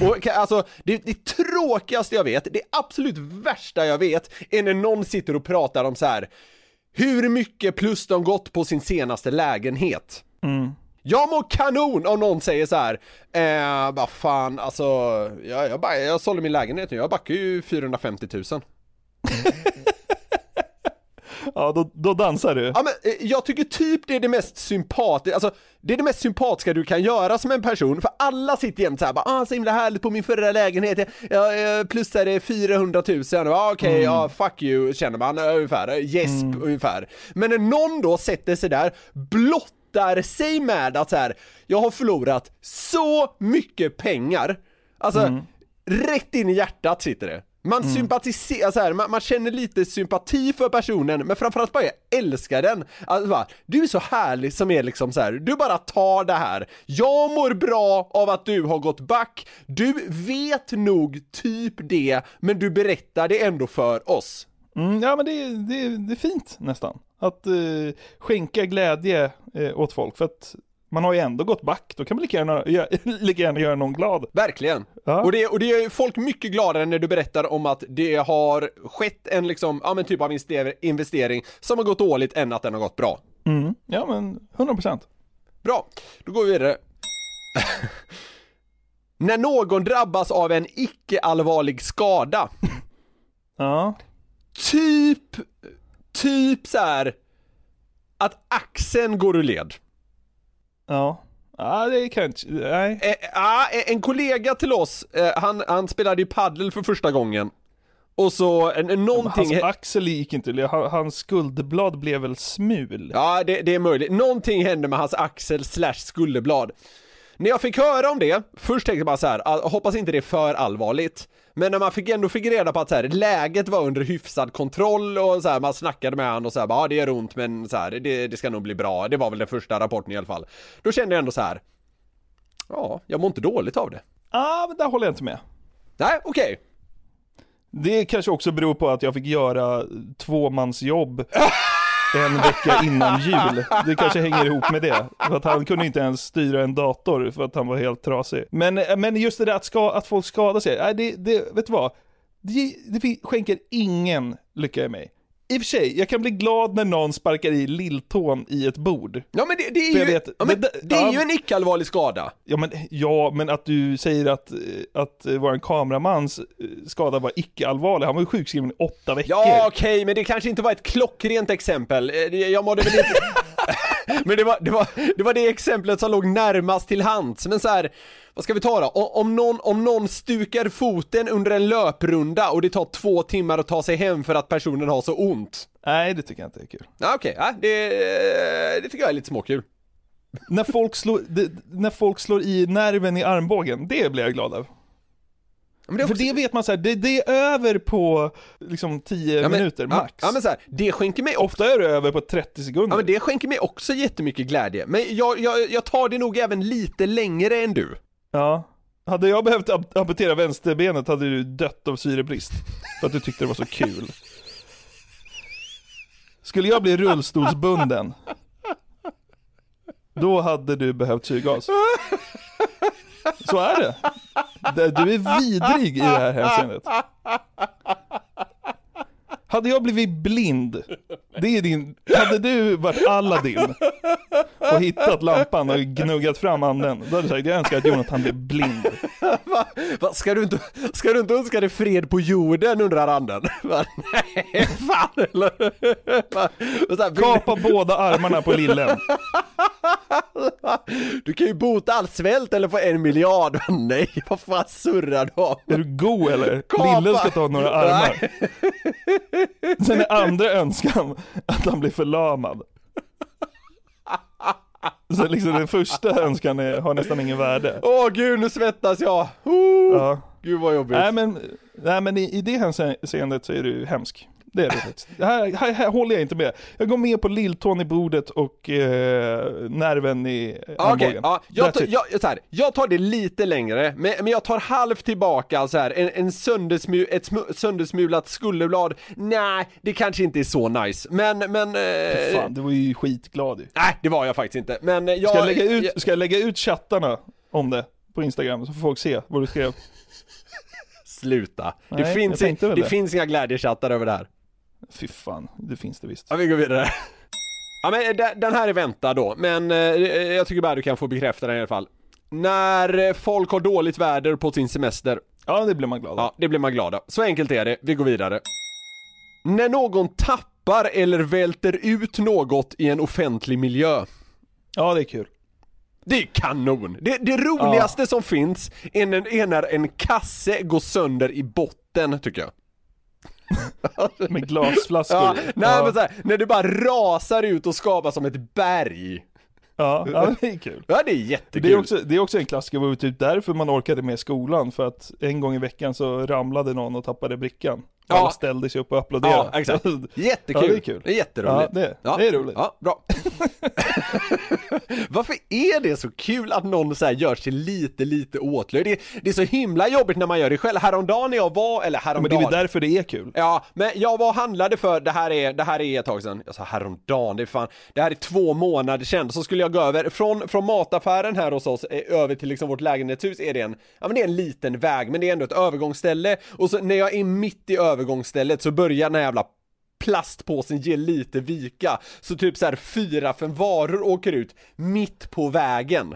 Speaker 4: Och alltså, det, det tråkigaste jag vet, det absolut värsta jag vet, är när någon sitter och pratar om så här hur mycket plus de gått på sin senaste lägenhet. Jag mår kanon om någon säger så här, eh, vad fan, alltså, jag, jag, bara, jag sålde min lägenhet nu, jag backar ju 450 000.
Speaker 5: Ja, då, då dansar du.
Speaker 4: Ja men eh, jag tycker typ det är det mest sympatiska, alltså det är det mest sympatiska du kan göra som en person, för alla sitter jämt såhär bara ah så himla härligt på min förra lägenhet, jag ja, plussade 400 000, ja okej, ja fuck you känner man eh, ungefär, eh, gäsp ungefär. Men när någon då sätter sig där, blottar sig med att så här, jag har förlorat så mycket pengar, alltså rätt in i hjärtat sitter det. Man sympatiserar, så här, man, man känner lite sympati för personen, men framförallt bara jag älskar den. Alltså bara, du är så härlig som är liksom så här. du bara tar det här. Jag mår bra av att du har gått back, du vet nog typ det, men du berättar det ändå för oss.
Speaker 5: Mm, ja men det, är- det, det är fint nästan. Att eh, skänka glädje eh, åt folk. För att man har ju ändå gått back, då kan man lika gärna, gö- lika gärna göra någon glad.
Speaker 4: Verkligen.
Speaker 5: Ja.
Speaker 4: Och, det, och det är folk mycket gladare när du berättar om att det har skett en liksom, ja men typ av invester- investering som har gått dåligt än att den har gått bra.
Speaker 5: Mm. Ja men 100%.
Speaker 4: Bra, då går vi vidare. när någon drabbas av en icke-allvarlig skada,
Speaker 5: Ja.
Speaker 4: typ, typ så här att axeln går ur led.
Speaker 5: Ja. Ja det kan inte, nej.
Speaker 4: Eh, ah, eh, en kollega till oss, eh, han, han spelade ju paddel för första gången. Och så, eh, någonting...
Speaker 5: Hans axel gick inte, han- hans skuldblad blev väl smul?
Speaker 4: Ja, det, det är möjligt. Någonting hände med hans axel slash skulderblad. När jag fick höra om det, först tänkte jag bara så här, ah, hoppas inte det är för allvarligt. Men när man fick ändå fick reda på att så här, läget var under hyfsad kontroll och så här, man snackade med honom och så här, ja ah, det gör ont men så här, det, det ska nog bli bra. Det var väl den första rapporten i alla fall. Då kände jag ändå så här. ja, jag mår inte dåligt av det.
Speaker 5: Ja, men där håller jag inte med.
Speaker 4: Nej, okej.
Speaker 5: Det kanske också beror på att jag fick göra tvåmansjobb en vecka innan jul. Det kanske hänger ihop med det. För att han kunde inte ens styra en dator för att han var helt trasig. Men, men just det där att, ska, att folk skadar sig, nej, det, det, vet du vad? Det, det skänker ingen lycka i mig. I och för sig, jag kan bli glad när någon sparkar i lilltån i ett bord.
Speaker 4: Ja men det, det är ju,
Speaker 5: vet-
Speaker 4: ja, men
Speaker 5: det-
Speaker 4: det är
Speaker 5: ja.
Speaker 4: ju en icke-allvarlig skada.
Speaker 5: Ja men, ja, men att du säger att, att våran kameramans eh, skada var icke-allvarlig, han var ju sjukskriven i åtta veckor.
Speaker 4: Ja okej, men det kanske inte var ett klockrent exempel. Eh, Jag mådde väl inte... men det var, det, var, det var det exemplet som låg närmast till hands. Men så här, vad ska vi ta då? Om någon, om någon stukar foten under en löprunda och det tar två timmar att ta sig hem för att personen har så ont.
Speaker 5: Nej, det tycker jag inte är kul.
Speaker 4: Ja, okej, ja, det, det tycker jag är lite småkul.
Speaker 5: När folk, slår, det, när folk slår i nerven i armbågen, det blir jag glad av.
Speaker 4: Det
Speaker 5: För det vet man så här, det, det är över på liksom 10
Speaker 4: ja,
Speaker 5: minuter max.
Speaker 4: Ja, ja men så här, det skänker mig
Speaker 5: Ofta är det över på 30 sekunder.
Speaker 4: Ja men det skänker mig också jättemycket glädje, men jag, jag, jag tar det nog även lite längre än du.
Speaker 5: Ja. Hade jag behövt am- amputera vänsterbenet hade du dött av syrebrist. För att du tyckte det var så kul. Skulle jag bli rullstolsbunden, då hade du behövt syrgas. Så är det. Du är vidrig i det här hänseendet. Hade jag blivit blind, det är din, hade du varit Aladdin och hittat lampan och gnuggat fram anden, då hade du sagt jag önskar att Jonathan blev blind.
Speaker 4: Va, va, ska, du inte, ska du inte önska dig fred på jorden undrar anden? Va, Nej, fan eller? Va, här,
Speaker 5: Kapa båda armarna på lillen.
Speaker 4: Du kan ju bota all svält eller få en miljard. Nej, vad fan surrar du om?
Speaker 5: Är du god eller?
Speaker 4: Kapa.
Speaker 5: Lillen ska ta några armar. Sen är andra önskan att han blir förlamad. Så liksom den första önskan är, har nästan ingen värde.
Speaker 4: Åh gud, nu svettas jag. Oh,
Speaker 5: Ja.
Speaker 4: Gud vad jobbigt.
Speaker 5: Nej men, nej, men i, i det hänseendet så är du hemsk. Det är. Det här, här, här håller jag inte med. Jag går med på lilltån i bordet och eh, nerven i armbågen.
Speaker 4: ja, jag, tar, jag, så här, jag tar det lite längre, men, men jag tar halvt tillbaka så här, en, en söndersmu, ett smu, söndersmulat skulderblad, nej, det kanske inte är så nice, men, men... Eh,
Speaker 5: Fan, du var ju skitglad ju.
Speaker 4: Nej, det var jag faktiskt inte, men jag...
Speaker 5: Ska jag, lägga ut,
Speaker 4: jag-
Speaker 5: ska jag lägga ut chattarna om det på Instagram så får folk se vad du skrev?
Speaker 4: Sluta.
Speaker 5: Nej,
Speaker 4: det finns, det det. finns inga glädjechattar över det här.
Speaker 5: Fy fan, det finns det visst.
Speaker 4: Ja, vi går vidare. Ja, men eh, den- här är väntad då, men eh, jag tycker bara du kan få bekräfta den i alla fall. När eh, folk har dåligt väder på sin semester,
Speaker 5: Ja, det blir man glad av.
Speaker 4: ja, det blir man glad av. Så enkelt är det, vi går vidare. När någon tappar eller välter ut något i en offentlig miljö.
Speaker 5: Ja, det är kul.
Speaker 4: Det är kanon! Det, det roligaste som finns är när, är när en kasse går sönder i botten, tycker jag.
Speaker 5: Med glasflaskor.
Speaker 4: Ja, nej
Speaker 5: ja.
Speaker 4: men så här, när det bara rasar ut och skapar som ett berg.
Speaker 5: Ja, ja, det är kul.
Speaker 4: Ja det är jättekul.
Speaker 5: Det är, också, det är också en klassiker, det var typ därför man orkade med skolan, för att en gång i veckan så ramlade någon och tappade brickan. Alla
Speaker 4: Ja.
Speaker 5: ställde sig upp och applåderade.
Speaker 4: Ja, exakt. Jättekul.
Speaker 5: Ja, det är kul.
Speaker 4: Det är jätteroligt.
Speaker 5: Ja, det- det är roligt.
Speaker 4: Ja, bra. Varför är det så kul att någon så här gör sig lite, lite åtlöjd? Det, det är så himla jobbigt när man gör det själv. Häromdagen när jag var, eller
Speaker 5: Ja, men
Speaker 4: häromdagen.
Speaker 5: det är väl därför det är kul.
Speaker 4: Ja, men jag var och handlade för, det här är, det här är ett tag sedan, jag sa häromdagen, det är fan, det här är två månader sedan, så skulle jag gå över, från, från mataffären här hos oss, eh, över till liksom vårt lägenhetshus är det en, ja men det är en liten väg, men det är ändå ett övergångsställe, och så när jag är mitt i övergångsstället så börjar den här jävla plastpåsen ge lite vika, så typ så här fyra, fem varor åker ut mitt på vägen.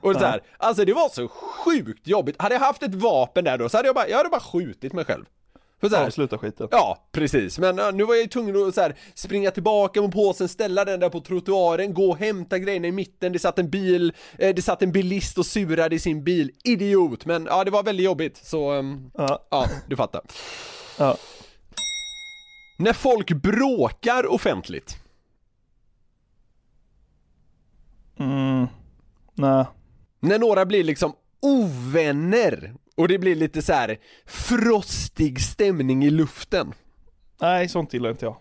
Speaker 4: Och så här, alltså det var så sjukt jobbigt. Hade jag haft ett vapen där då så hade jag bara, jag hade bara skjutit mig själv. För så här,
Speaker 5: Avsluta skiten.
Speaker 4: Ja, precis. Men ja, nu var jag ju tvungen att så här, springa tillbaka med påsen, ställa den där på trottoaren, gå och hämta grejerna i mitten. Det satt en bil, eh, det satt en bilist och surade i sin bil. Idiot! Men ja, det var väldigt jobbigt. Så, ehm,
Speaker 5: Ja.
Speaker 4: ja, du fattar.
Speaker 5: Ja.
Speaker 4: När folk bråkar offentligt.
Speaker 5: Mm. Nej.
Speaker 4: När några blir liksom ovänner och det blir lite så här frostig stämning i luften.
Speaker 5: Nej, sånt gillar inte jag.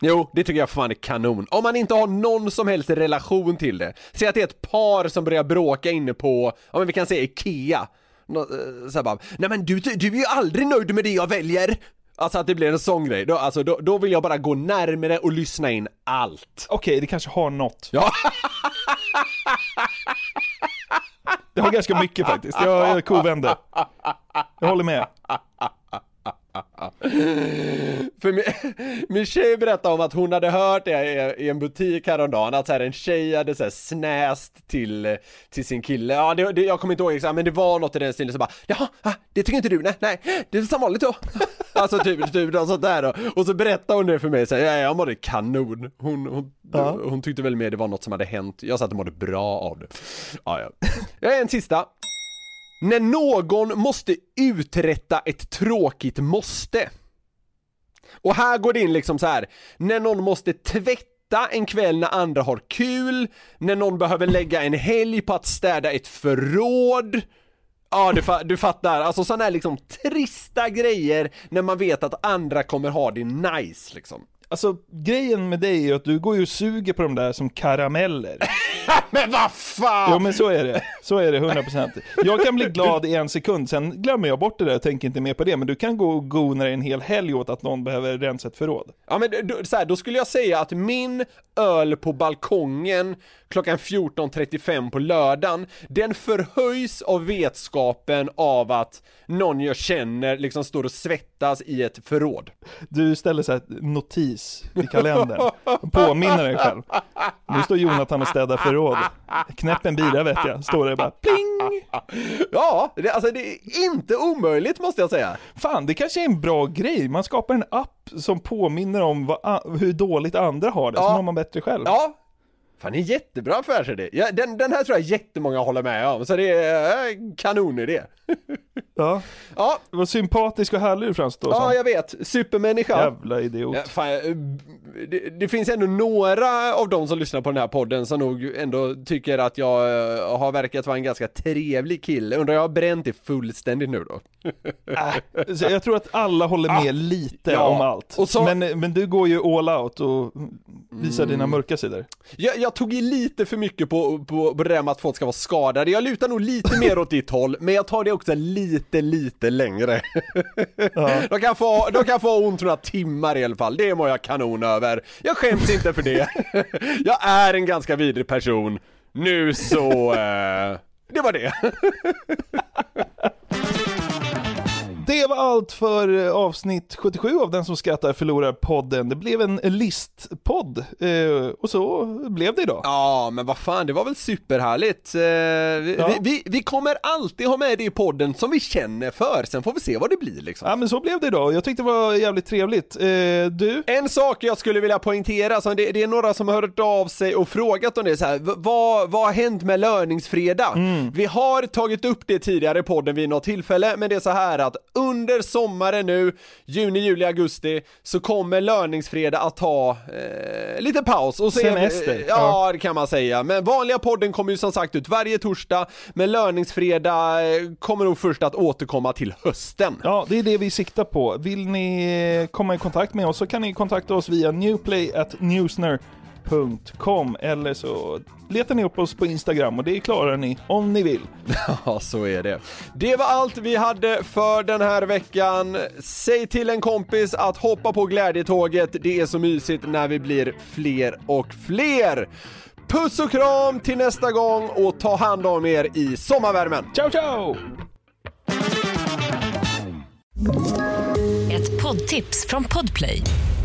Speaker 4: Jo, det tycker jag fan är kanon. Om man inte har någon som helst relation till det. Säg att det är ett par som börjar bråka inne på, ja men vi kan säga IKEA. Nå, eh, så bara, nej men du, du är ju aldrig nöjd med det jag väljer. Alltså att det blir en sån grej, då, alltså, då, då vill jag bara gå närmare och lyssna in allt.
Speaker 5: Okej, det kanske har något.
Speaker 4: Ja.
Speaker 5: Det har ganska mycket faktiskt. Jag är kovänder. Jag håller med.
Speaker 4: För min, min tjej berättade om att hon hade hört det i, en butik häromdagen, att så här, en tjej hade så här snäst till, till sin kille, ja det, det, jag kommer inte ihåg exakt men det var något i den stilen så bara Jaha, ah, det tycker inte du? Nej, nej, det är som vanligt då Alltså typ, typ något sånt där då. Och så berättade hon det för mig så här, ja, jag mådde kanon Hon, hon,
Speaker 5: Ja.
Speaker 4: hon tyckte väl mer det var något som hade hänt, jag sa att hon mådde bra av det ja, ja. Jag är en sista När någon måste uträtta ett tråkigt måste och här går det in liksom så här. när någon måste tvätta en kväll när andra har kul, när någon behöver lägga en helg på att städa ett förråd. Ja, du, fa- du fattar. Alltså sådana här liksom trista grejer när man vet att andra kommer ha det nice liksom.
Speaker 5: Alltså, grejen med dig är att du går ju och suger på de där som karameller.
Speaker 4: Men vad fan!
Speaker 5: Jo men så är det, så är det 100%. Jag kan bli glad i en sekund, sen glömmer jag bort det där och tänker inte mer på det. Men du kan gå och gona dig en hel helg åt att någon behöver rensa ett förråd.
Speaker 4: Ja men då, så här, då skulle jag säga att min öl på balkongen klockan 14.35 på lördagen, den förhöjs av vetskapen av att någon jag känner liksom står och svettas i ett förråd.
Speaker 5: Du ställer så här notis i kalendern, påminner dig själv. Nu står Jonathan och städar förråd. Knäpp en bira vet jag, står det bara pling!
Speaker 4: Ja, det, alltså det är inte omöjligt måste jag säga.
Speaker 5: Fan, det kanske är en bra grej. Man skapar en app som påminner om vad, hur dåligt andra har det, så
Speaker 4: Ja.
Speaker 5: mår man bättre själv.
Speaker 4: Ja, fan det är en jättebra affärsidé. Ja, den, den här tror jag jättemånga håller med om, så det är eh, kanonidé.
Speaker 5: Ja.
Speaker 4: Ja,
Speaker 5: Vad sympatisk och härlig du framstår
Speaker 4: ja jag vet. Supermänniska.
Speaker 5: Jävla idiot.
Speaker 4: Ja, fan, jag- det, det finns ändå några av de som lyssnar på den här podden som nog ändå tycker att jag eh, har verkat vara en ganska trevlig kille. Undrar jag har bränt det fullständigt nu då?
Speaker 5: Äh, jag tror att alla håller med lite
Speaker 4: Ja.
Speaker 5: om allt.
Speaker 4: Så-
Speaker 5: men, men du går ju all out och visar dina mörka sidor.
Speaker 4: Jag, jag tog i lite för mycket på, på, på det där med att folk ska vara skadade. Jag lutar nog lite mer åt ditt håll, men jag tar det också lite, lite längre. de, kan få, de kan få ont några timmar i alla fall, det mår jag kanon över. Jag skäms inte för det. jag är en ganska vidrig person. Nu så, eh, det var det.
Speaker 5: Det var allt för eh, avsnitt 77 av Den som skrattar förlorar podden. Det blev en listpodd eh, och så blev det idag.
Speaker 4: Ja, men vad fan, det var väl superhärligt. Eh, vi,
Speaker 5: Ja.
Speaker 4: vi, vi, kommer alltid ha med det i podden som vi känner för, sen får vi se vad det blir liksom.
Speaker 5: Ja men så blev det idag. Jag tyckte det var jävligt trevligt. Du?
Speaker 4: En sak jag skulle vilja poängtera, så det, det är några som har hört av sig och frågat om det så här, vad, vad har hänt med löningsfredag? Vi har tagit upp det tidigare i podden vid något tillfälle, men det är så här att under sommaren nu, juni, juli, augusti, så kommer löningsfredag att ta eh, lite paus. Och så vi-
Speaker 5: Semester.
Speaker 4: ja, det kan man säga. Men vanliga podden kommer ju som sagt ut varje torsdag, men löningsfredag eh, kommer nog först att återkomma till hösten.
Speaker 5: Ja, det är det vi siktar på. Vill ni eh, komma i kontakt med oss så kan ni kontakta oss via newplay.newsner.com eller så letar ni upp oss på Instagram och det klarar ni om ni vill.
Speaker 4: Ja, så är det. Det var allt vi hade för den här veckan. Säg till en kompis att hoppa på glädjetåget. Det är så mysigt när vi blir fler och fler. Puss och kram till nästa gång och ta hand om er i sommarvärmen.
Speaker 5: Ciao, ciao!
Speaker 7: Ett poddtips från Podplay.